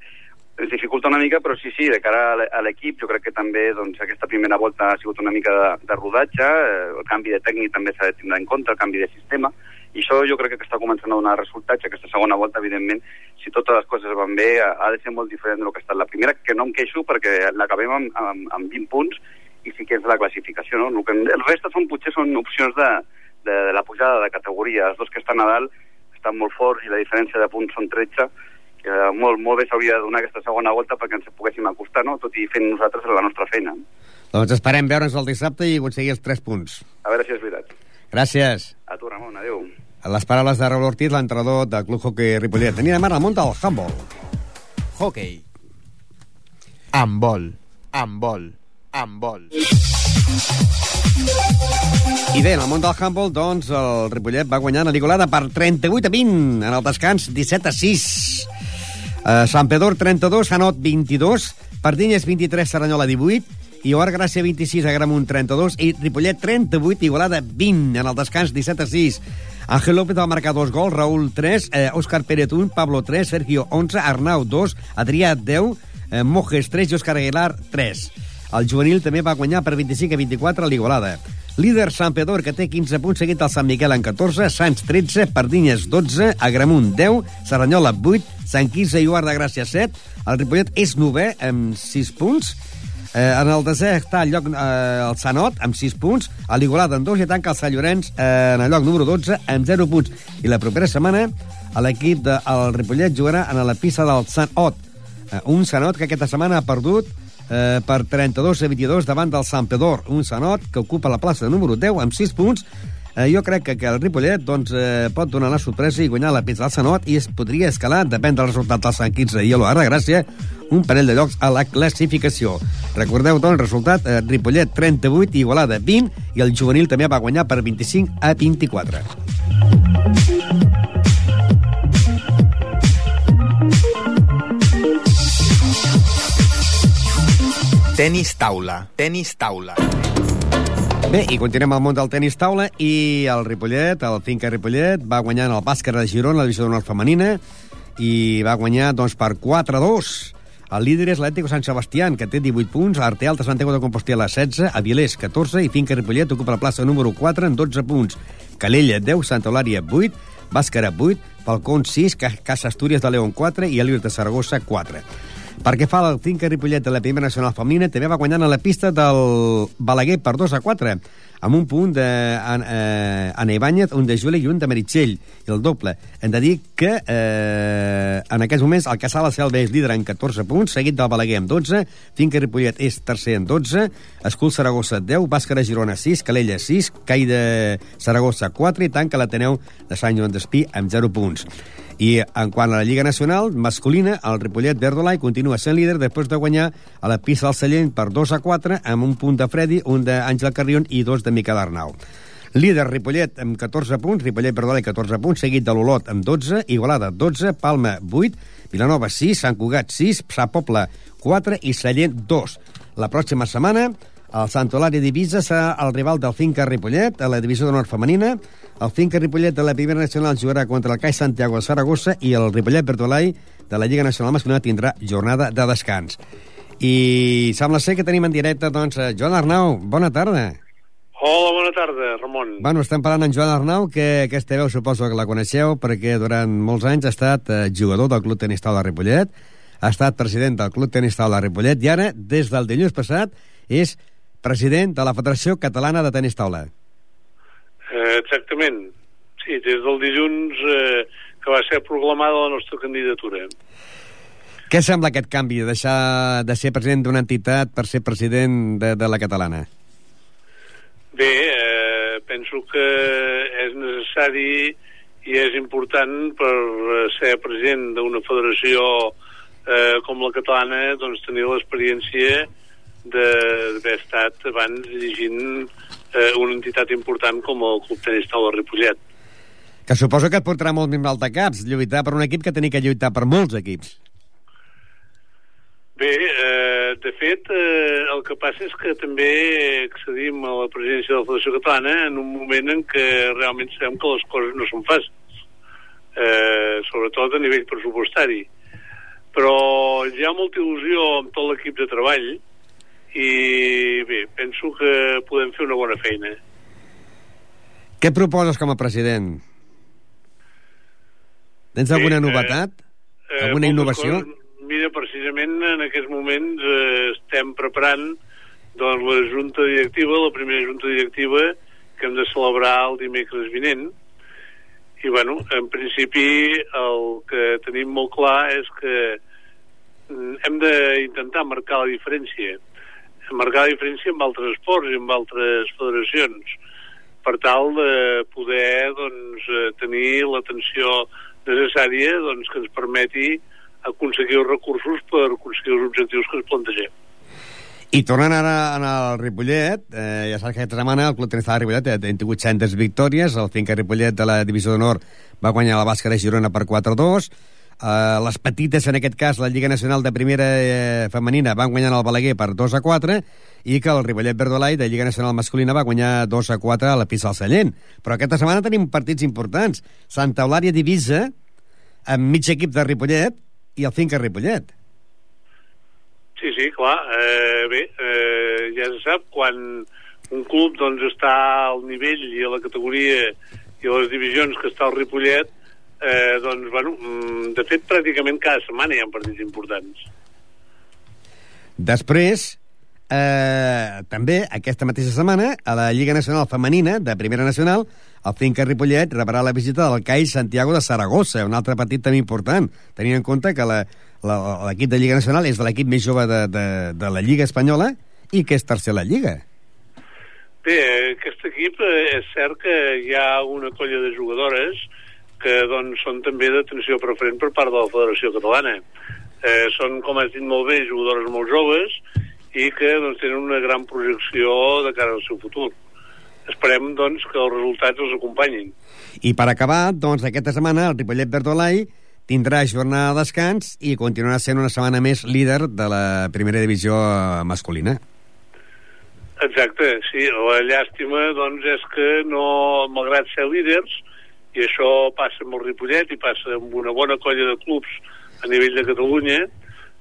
ens dificulta una mica, però sí, sí, de cara a l'equip, jo crec que també doncs, aquesta primera volta ha sigut una mica de, de rodatge, eh, el canvi de tècnic també s'ha de tindre en compte, el canvi de sistema, i això jo crec que està començant a donar resultats, aquesta segona volta, evidentment, si totes les coses van bé, ha de ser molt diferent del que ha estat la primera, que no em queixo perquè l'acabem amb, amb, amb 20 punts i sí que és la classificació, no? El, que, el reste són, potser són opcions de, de, de la pujada de categoria. Els dos que estan a dalt estan molt forts i la diferència de punts són 13, que molt, molt bé s'hauria de donar aquesta segona volta perquè ens poguéssim acostar, no? tot i fent nosaltres la nostra feina. Doncs esperem veure'ns el dissabte i aconseguir els 3 punts. A veure si és veritat. Gràcies. A tu, Ramon, adéu. Les paraules de Raúl Ortiz, l'entrenador del Club Hockey Ripollet. Tenim ara el món del handball. Hockey. Handball. Handball. Handball. I bé, en el món del handball, doncs, el Ripollet va guanyar la Nicolada per 38 a 20, en el descans 17 a 6. Uh, Sant Pedor 32, Sanot 22, Pardinyes 23, Saranyola 18, i Oar Gràcia 26, Agramunt 32 i Ripollet 38, Igualada 20, en el descans 17 a 6. Ángel López va marcar dos gols, Raúl 3, eh, Òscar Pérez 1, Pablo 3, Sergio 11, Arnau 2, Adrià 10, eh, Mojes 3 i Òscar Aguilar 3. El juvenil també va guanyar per 25 a 24 a l'Igualada. Líder Sant Pedor, que té 15 punts, seguit el Sant Miquel en 14, Sants 13, Pardinyes 12, Agramunt 10, Serranyola 8, Sant Quirze i Uar de Gràcia 7. El Ripollet és novè amb 6 punts. Eh, en el desè està el lloc eh, el Sanot amb 6 punts, a l'Igualada amb 2 i tanca el Sant Llorenç eh, en el lloc número 12 amb 0 punts. I la propera setmana l'equip del Ripollet jugarà en la pista del Sant Ot. Eh, un Sanot que aquesta setmana ha perdut eh, per 32 a 22 davant del Sant Pedor, un Sanot que ocupa la plaça número 10 amb 6 punts. Eh, jo crec que, que el Ripollet doncs, eh, pot donar la sorpresa i guanyar la pista del Sanot i es podria escalar, depèn del resultat del Sant Quirze i a de Gràcia, un parell de llocs a la classificació. Recordeu, doncs, el resultat, eh, Ripollet 38, Igualada 20, i el juvenil també va guanyar per 25 a 24. Tenis taula. Tenis taula. Bé, i continuem al món del tenis taula i el Ripollet, el Finca Ripollet, va guanyar en el bàsquet de Girona, la divisió d'honor femenina, i va guanyar doncs, per 4-2. El líder és l'Atlético Sant Sebastián, que té 18 punts, Arte Alta Santiago de Compostela 16, Avilés 14 i Finca Ripollet ocupa la plaça número 4 en 12 punts. Calella 10, Santa Eulària 8, Bàscara 8, Falcón 6, Casa Astúries de León 4 i Elios de Saragossa 4. Perquè fa el Finca Ripollet de la primera nacional femenina, també va guanyant a la pista del Balaguer per 2 a 4, amb un punt de eh, Anna Ibáñez, un de Juli i un de Meritxell, i el doble. Hem de dir que eh, en aquests moments el Casal Selva és líder en 14 punts, seguit del Balaguer amb 12, Finca Ripollet és tercer en 12, Escul Saragossa 10, Bàscara Girona 6, Calella 6, Cai de Saragossa 4 i tanca l'Ateneu de Sant Joan d'Espí amb 0 punts. I en quant a la Lliga Nacional masculina, el Ripollet Verdolai continua sent líder després de guanyar a la pista del Sallent per 2 a 4 amb un punt de Freddy, un d'Àngel Carrion i dos de Miquel Arnau. Líder Ripollet amb 14 punts, Ripollet Verdolai 14 punts, seguit de l'Olot amb 12, Igualada 12, Palma 8, Vilanova 6, Sant Cugat 6, Sa Pobla 4 i Sallent 2. La pròxima setmana el Sant Olari d'Ibiza serà el rival del Finca Ripollet a la divisió d'honor femenina. El Finca Ripollet de la primera nacional jugarà contra el CAI Santiago de Saragossa i el Ripollet Bertolai de la Lliga Nacional Masculina tindrà jornada de descans. I sembla ser que tenim en directe, doncs, Joan Arnau. Bona tarda. Hola, bona tarda, Ramon. Bueno, estem parlant amb Joan Arnau, que aquesta veu suposo que la coneixeu, perquè durant molts anys ha estat eh, jugador del Club Tenis Taula de Ripollet, ha estat president del Club Tenis Taula Ripollet i ara, des del dilluns passat, és president de la Federació Catalana de Tenis Taula. Eh, exactament. Sí, des del dilluns eh, que va ser proclamada la nostra candidatura. Què sembla aquest canvi, de deixar de ser president d'una entitat per ser president de, de la catalana? Bé, eh, penso que és necessari i és important per eh, ser president d'una federació eh, com la catalana doncs tenir l'experiència d'haver estat abans dirigint eh, una entitat important com el Club Tenis Taula Ripollet. Que suposo que et portarà molt més mal de caps, lluitar per un equip que tenir que lluitar per molts equips. Bé, eh, de fet, eh, el que passa és que també accedim a la presidència de la Federació Catalana en un moment en què realment sabem que les coses no són fàcils, eh, sobretot a nivell pressupostari. Però hi ha molta il·lusió amb tot l'equip de treball i bé, penso que podem fer una bona feina. Què proposes com a president? Tens alguna Bé, eh, novetat? Eh, Alguna innovació? Coses, mira, precisament en aquests moments eh, estem preparant doncs, la junta directiva, la primera junta directiva que hem de celebrar el dimecres vinent. I, bueno, en principi el que tenim molt clar és que mm, hem d'intentar marcar la diferència. Marcar la diferència amb altres esports i amb altres federacions. Per tal de poder doncs, eh, tenir l'atenció necessària doncs, que ens permeti aconseguir els recursos per aconseguir els objectius que ens plantegem. I tornant ara al Ripollet, eh, ja saps que aquesta setmana el Club Tenis de Ripollet ha tingut centes victòries, el Finca Ripollet de la Divisió d'Honor va guanyar la bàsquet de Girona per 4-2, eh, les petites, en aquest cas, la Lliga Nacional de Primera eh, Femenina, van guanyar el Balaguer per 2-4, i que el Ripollet Verdolai de Lliga Nacional Masculina va guanyar 2-4 a la pista del Sallent. Però aquesta setmana tenim partits importants. Santa Eulària Divisa, amb mig equip de Ripollet, i el Finca Ripollet. Sí, sí, clar. Eh, bé, eh, ja se sap, quan un club doncs, està al nivell i a la categoria i a les divisions que està al Ripollet, eh, doncs, bueno, mm, de fet, pràcticament cada setmana hi ha partits importants. Després, eh, també, aquesta mateixa setmana, a la Lliga Nacional Femenina de Primera Nacional, el Finca Ripollet rebrà la visita del CAI Santiago de Saragossa, un altre partit també important, tenint en compte que l'equip de Lliga Nacional és de l'equip més jove de, de, de la Lliga Espanyola i que és tercer a la Lliga. Bé, aquest equip eh, és cert que hi ha una colla de jugadores que doncs, són també d'atenció preferent per part de la Federació Catalana. Eh, són, com has dit molt bé, jugadores molt joves i que doncs, tenen una gran projecció de cara al seu futur. Esperem doncs, que els resultats els acompanyin. I per acabar, doncs, aquesta setmana el Ripollet Bertolai tindrà jornada de descans i continuarà sent una setmana més líder de la primera divisió masculina. Exacte, sí. La llàstima doncs, és que no, malgrat ser líders, i això passa amb el Ripollet i passa amb una bona colla de clubs a nivell de Catalunya,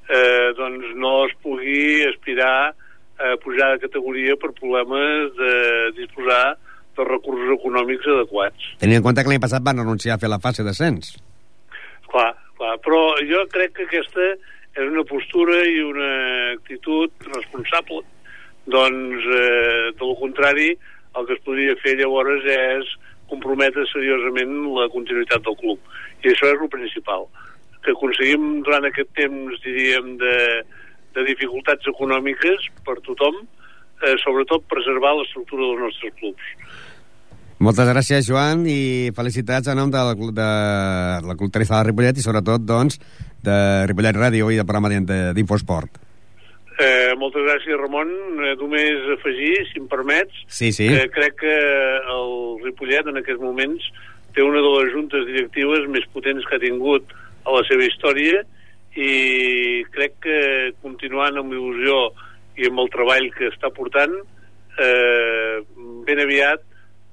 eh, doncs no es pugui aspirar a pujar de categoria per problemes de disposar de recursos econòmics adequats. Tenint en compte que l'any passat van renunciar a fer la fase d'ascens. Clar, clar, però jo crec que aquesta és una postura i una actitud responsable. Doncs, eh, del contrari, el que es podria fer llavors és comprometre seriosament la continuïtat del club. I això és el principal. Que aconseguim durant aquest temps, diríem, de, de dificultats econòmiques per tothom, eh, sobretot preservar l'estructura dels nostres clubs. Moltes gràcies, Joan, i felicitats en nom de la, de la Club de Ripollet i sobretot, doncs, de Ripollet Ràdio i del programa d'Infosport. Eh, moltes gràcies, Ramon. Eh, només afegir, si em permets, sí, sí. que crec que el Ripollet en aquests moments té una de les juntes directives més potents que ha tingut a la seva història i crec que continuant amb il·lusió i amb el treball que està portant eh, ben aviat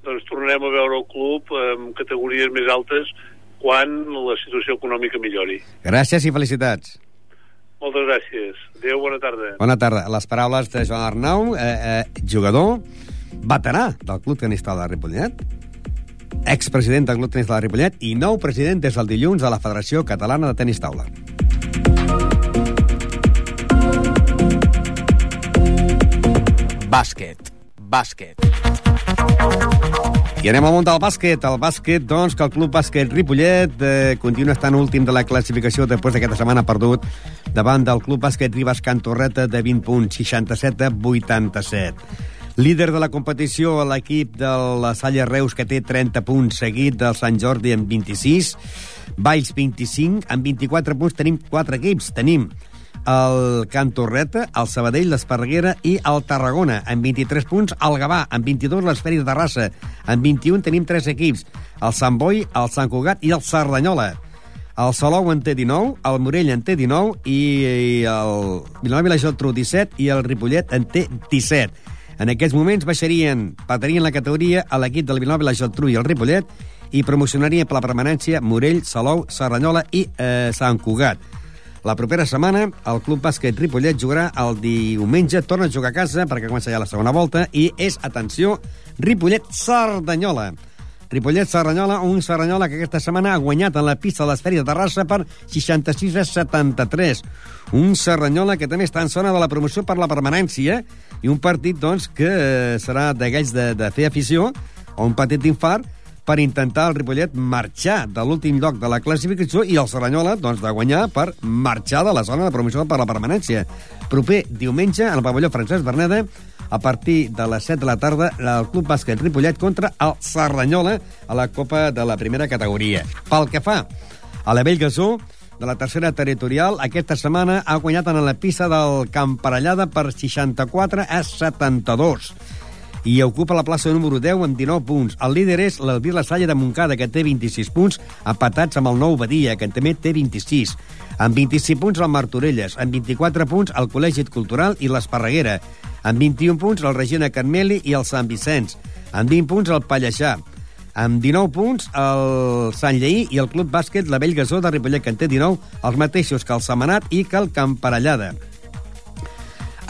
doncs tornarem a veure el club amb categories més altes quan la situació econòmica millori. Gràcies i felicitats. Moltes gràcies. Adéu, bona tarda. Bona tarda. Les paraules de Joan Arnau, eh, eh, jugador veterà del Club Tenista de Ripollet, expresident del Club Tenista de la Ripollet i nou president des del dilluns de la Federació Catalana de Tenis Taula. Bàsquet. Bàsquet. I anem al món del bàsquet. El bàsquet, doncs, que el Club Bàsquet Ripollet eh, continua estant últim de la classificació després d'aquesta setmana perdut davant del Club Bàsquet Ribas Cantorreta de 20 punts, 67 a 87. Líder de la competició, l'equip de la Salle Reus, que té 30 punts, seguit del Sant Jordi amb 26, Valls 25, amb 24 punts tenim 4 equips. Tenim el Can Torreta, el Sabadell, l'Esparreguera i el Tarragona, amb 23 punts, el Gavà, amb 22, l'Esferi de Terrassa, amb 21 tenim 3 equips, el Sant Boi, el Sant Cugat i el Cerdanyola. El Salou en té 19, el Morell en té 19 i el Vilanova i la Geltrú 17 i el Ripollet en té 17. En aquests moments baixarien, patarien la categoria a l'equip del Vilanova i la Geltrú i el Ripollet i promocionarien per la permanència Morell, Salou, Cerdanyola i eh, Sant Cugat. La propera setmana, el Club Bàsquet Ripollet jugarà el diumenge, torna a jugar a casa perquè comença ja la segona volta, i és, atenció, Ripollet-Cerdanyola. Ripollet-Cerdanyola, un Cerdanyola que aquesta setmana ha guanyat en la pista de l'Esferi de Terrassa per 66 a 73. Un Cerdanyola que també està en zona de la promoció per la permanència i un partit, doncs, que eh, serà d'aquells de, de fer afició o un petit infart per intentar el Ripollet marxar de l'últim lloc de la classificació i el Cerdanyola doncs, de guanyar per marxar de la zona de promoció per la permanència. Proper diumenge, al pavelló Francesc Berneda, a partir de les 7 de la tarda, el Club Bàsquet Ripollet contra el Cerdanyola a la Copa de la primera categoria. Pel que fa a la Bellgasó, de la tercera territorial, aquesta setmana ha guanyat en la pista del Camparellada per 64 a 72 i ocupa la plaça número 10 amb 19 punts. El líder és l'Albir La Salle de Montcada, que té 26 punts, empatats amb el Nou Badia, que també té 26. Amb 25 punts el Martorelles, amb 24 punts el Col·legi Cultural i l'Esparreguera, amb 21 punts el Regina Carmeli i el Sant Vicenç, amb 20 punts el Pallaixà, amb 19 punts el Sant Lleí i el Club Bàsquet La Vell Gasó de Ripollet, que en té 19, els mateixos que el Semanat i que el Camparellada.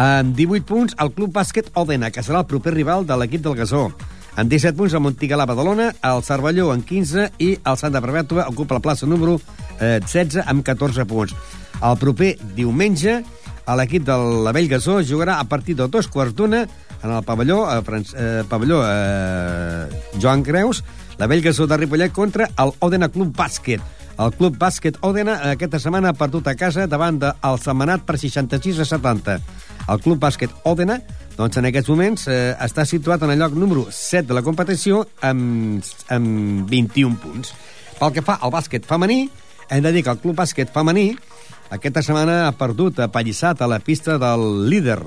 Amb 18 punts, el Club Bàsquet Òdena, que serà el proper rival de l'equip del Gasó. Amb 17 punts, el Montigalà Badalona, el Cervelló en 15 i el Santa Perpètua ocupa la plaça número eh, 16 amb 14 punts. El proper diumenge, l'equip de la Vell Gasó jugarà a partir de dos quarts d'una en el pavelló, eh, Franc eh, pavelló eh, Joan Creus, la Vell Gasó de Ripollet contra el Òdena Club Bàsquet. El Club Bàsquet Òdena aquesta setmana ha perdut a casa davant del Setmanat per 66 a 70. El Club Bàsquet Òdena, doncs en aquests moments, eh, està situat en el lloc número 7 de la competició amb, amb 21 punts. Pel que fa al bàsquet femení, hem de dir que el Club Bàsquet femení aquesta setmana ha perdut, ha pallissat a la pista del líder.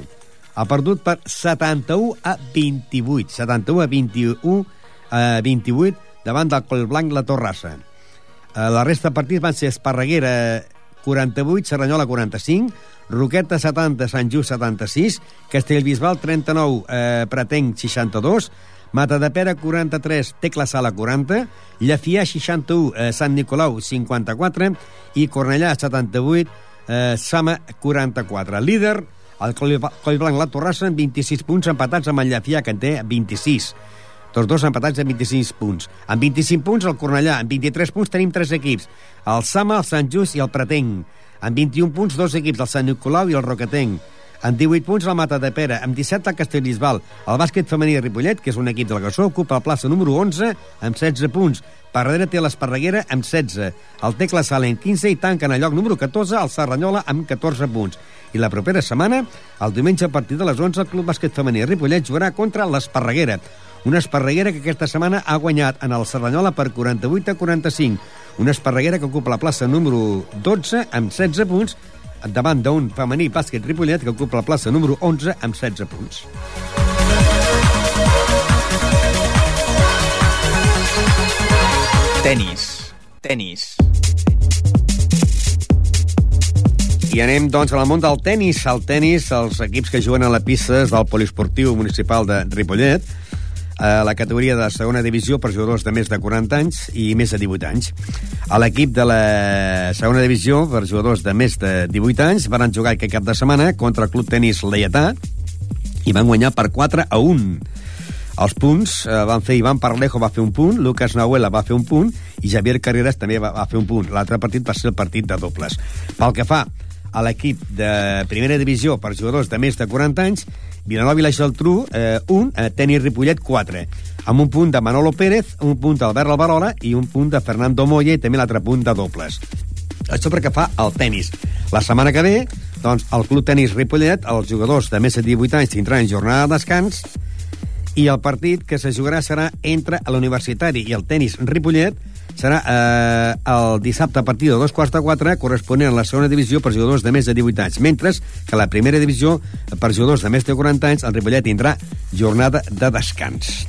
Ha perdut per 71 a 28. 71 a 21 a 28 davant del Collblanc La Torrassa. Eh, la resta de partits van ser Esparreguera 48, Serranyola 45, Roqueta 70, Sant Just 76, Castellbisbal 39, eh, Pretenc 62, Mata de Pera 43, Tecla Sala 40, Llafià 61, eh, Sant Nicolau 54 i Cornellà 78, eh, Sama 44. Líder, el Collblanc La Torrassa amb 26 punts empatats amb el Llafià, que en té 26. Tots dos empatats amb 26 punts. Amb 25 punts el Cornellà, amb 23 punts tenim tres equips, el Sama, el Sant Just i el Pretenc. Amb 21 punts, dos equips, el Sant Nicolau i el Roquetenc. Amb 18 punts, el Mata de Pera. Amb 17, el Castellbisbal. El bàsquet femení de Ripollet, que és un equip del Gassó, ocupa la plaça número 11 amb 16 punts. Per darrere té l'Esparreguera amb 16. El Tecla amb 15 i tanca en el lloc número 14 el Serranyola amb 14 punts. I la propera setmana, el diumenge a partir de les 11, el Club Bàsquet Femení de Ripollet jugarà contra l'Esparreguera. Una Esparreguera que aquesta setmana ha guanyat en el Serranyola per 48 a 45. Una Esparreguera que ocupa la plaça número 12 amb 16 punts davant d'un femení bàsquet Ripollet que ocupa la plaça número 11 amb 16 punts. Tenis. Tenis. I anem, doncs, al món del tennis. El tennis, els equips que juguen a la pista del Poliesportiu Municipal de Ripollet, a la categoria de segona divisió per jugadors de més de 40 anys i més de 18 anys. A l'equip de la segona divisió per jugadors de més de 18 anys van jugar aquest cap de setmana contra el Club Tenis Leietà i van guanyar per 4 a 1. Els punts eh, van fer Ivan Parlejo va fer un punt, Lucas Nahuela va fer un punt i Javier Carreras també va, va fer un punt. L'altre partit va ser el partit de dobles. Pel que fa a l'equip de primera divisió per jugadors de més de 40 anys, Vilanova i la Geltrú, eh, 1, eh, tenis Ripollet, 4, amb un punt de Manolo Pérez, un punt d'Albert Alvarola i un punt de Fernando Moya i també l'altre punt de dobles. Això perquè fa el tennis. La setmana que ve, doncs, el Club Tenis Ripollet, els jugadors de més de 18 anys tindran jornada de descans i el partit que se jugarà serà entre l'Universitari i el Tenis Ripollet serà eh, el dissabte a partir de dos quarts de quatre corresponent a la segona divisió per jugadors de més de 18 anys, mentre que la primera divisió per jugadors de més de 40 anys el Ripollet tindrà jornada de descans.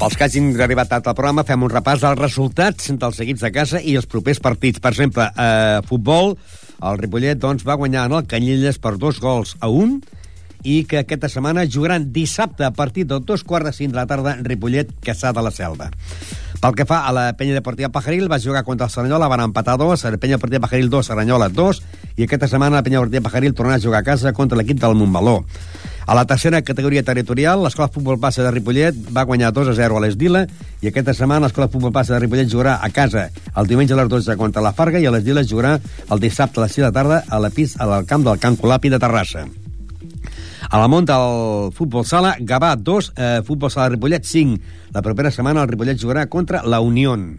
Pels que hagin arribat tard al programa, fem un repàs dels resultats dels equips de casa i els propers partits. Per exemple, a futbol, el Ripollet doncs, va guanyar en el Canyelles per dos gols a un i que aquesta setmana jugaran dissabte a partir de dos quarts de cinc de la tarda Ripollet, Caçà de la Selva. Pel que fa a la penya deportiva Pajaril, va jugar contra el Saranyola, van empatar dos, la penya deportiva Pajaril 2, Saranyola 2, i aquesta setmana la penya deportiva Pajaril tornarà a jugar a casa contra l'equip del Montmeló. A la tercera categoria territorial, l'Escola Futbol Base de Ripollet va guanyar 2 a 0 a l'Esdila i aquesta setmana l'Escola Futbol Base de Ripollet jugarà a casa el diumenge a les 12 contra la Farga i a l'Esdila jugarà el dissabte a les 6 de tarda a la pis al camp del Can Colapi de Terrassa. A la món del futbol sala, Gavà 2, eh, futbol sala Ripollet 5. La propera setmana el Ripollet jugarà contra la Unión.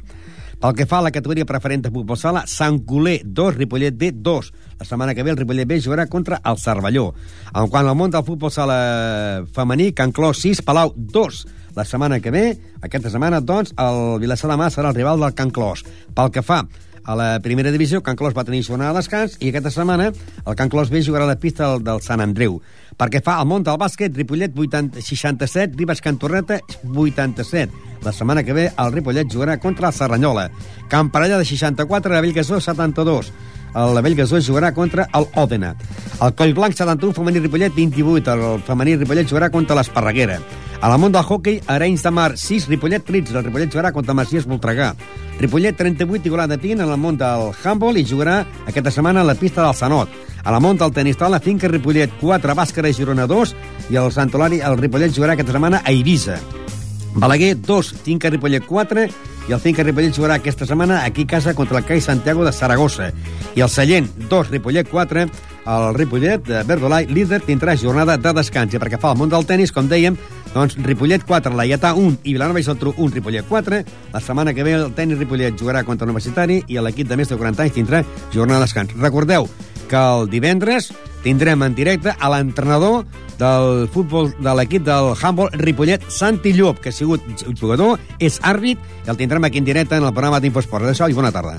Pel que fa a la categoria preferent de futbol sala, Sant Coler 2, Ripollet B 2. La setmana que ve el Ripollet B jugarà contra el Cervelló. En quant al món del futbol sala femení, Can Clos 6, Palau 2. La setmana que ve, aquesta setmana, doncs, el Vilassar de Mar serà el rival del Can Clos. Pel que fa a la primera divisió, Can Clos va tenir jornada de descans i aquesta setmana el Can Clos B jugarà a la pista del, del Sant Andreu. Perquè fa al món del bàsquet, Ripollet 80, 67, Ribes Cantorreta 87. La setmana que ve el Ripollet jugarà contra el Serranyola. Camparella de 64, la Bellgasó 72. El Bellgasó jugarà contra el Òdena. El Coll Blanc 71, femení Ripollet 28. El femení Ripollet jugarà contra l'Esparreguera. A la món del hockey, Arenys de Mar 6, Ripollet 13. El Ripollet jugarà contra Macias Voltregà. Ripollet 38, Igualada 20 en el món del handball i jugarà aquesta setmana a la pista del Sanot. A la món del tenis taula, Finca Ripollet 4, Bàscara i Girona 2 i el Santolari, el Ripollet jugarà aquesta setmana a Eivissa. Balaguer 2, Finca Ripollet 4 i el Finca Ripollet jugarà aquesta setmana aquí a casa contra el CAI Santiago de Saragossa. I el Sallent 2, Ripollet 4, el Ripollet de Verdolai, líder, tindrà jornada de descans. I perquè fa el món del tennis, com dèiem, doncs Ripollet 4, la Iatà 1 i Vilanova i Geltrú 1, Ripollet 4. La setmana que ve el tenis Ripollet jugarà contra l'Universitari i l'equip de més de 40 anys tindrà jornada de descans. Recordeu que el divendres tindrem en directe a l'entrenador del futbol de l'equip del handball Ripollet, Santi Llop, que ha sigut jugador, és àrbit, i el tindrem aquí en directe en el programa d'Infosport. Adéu i bona tarda.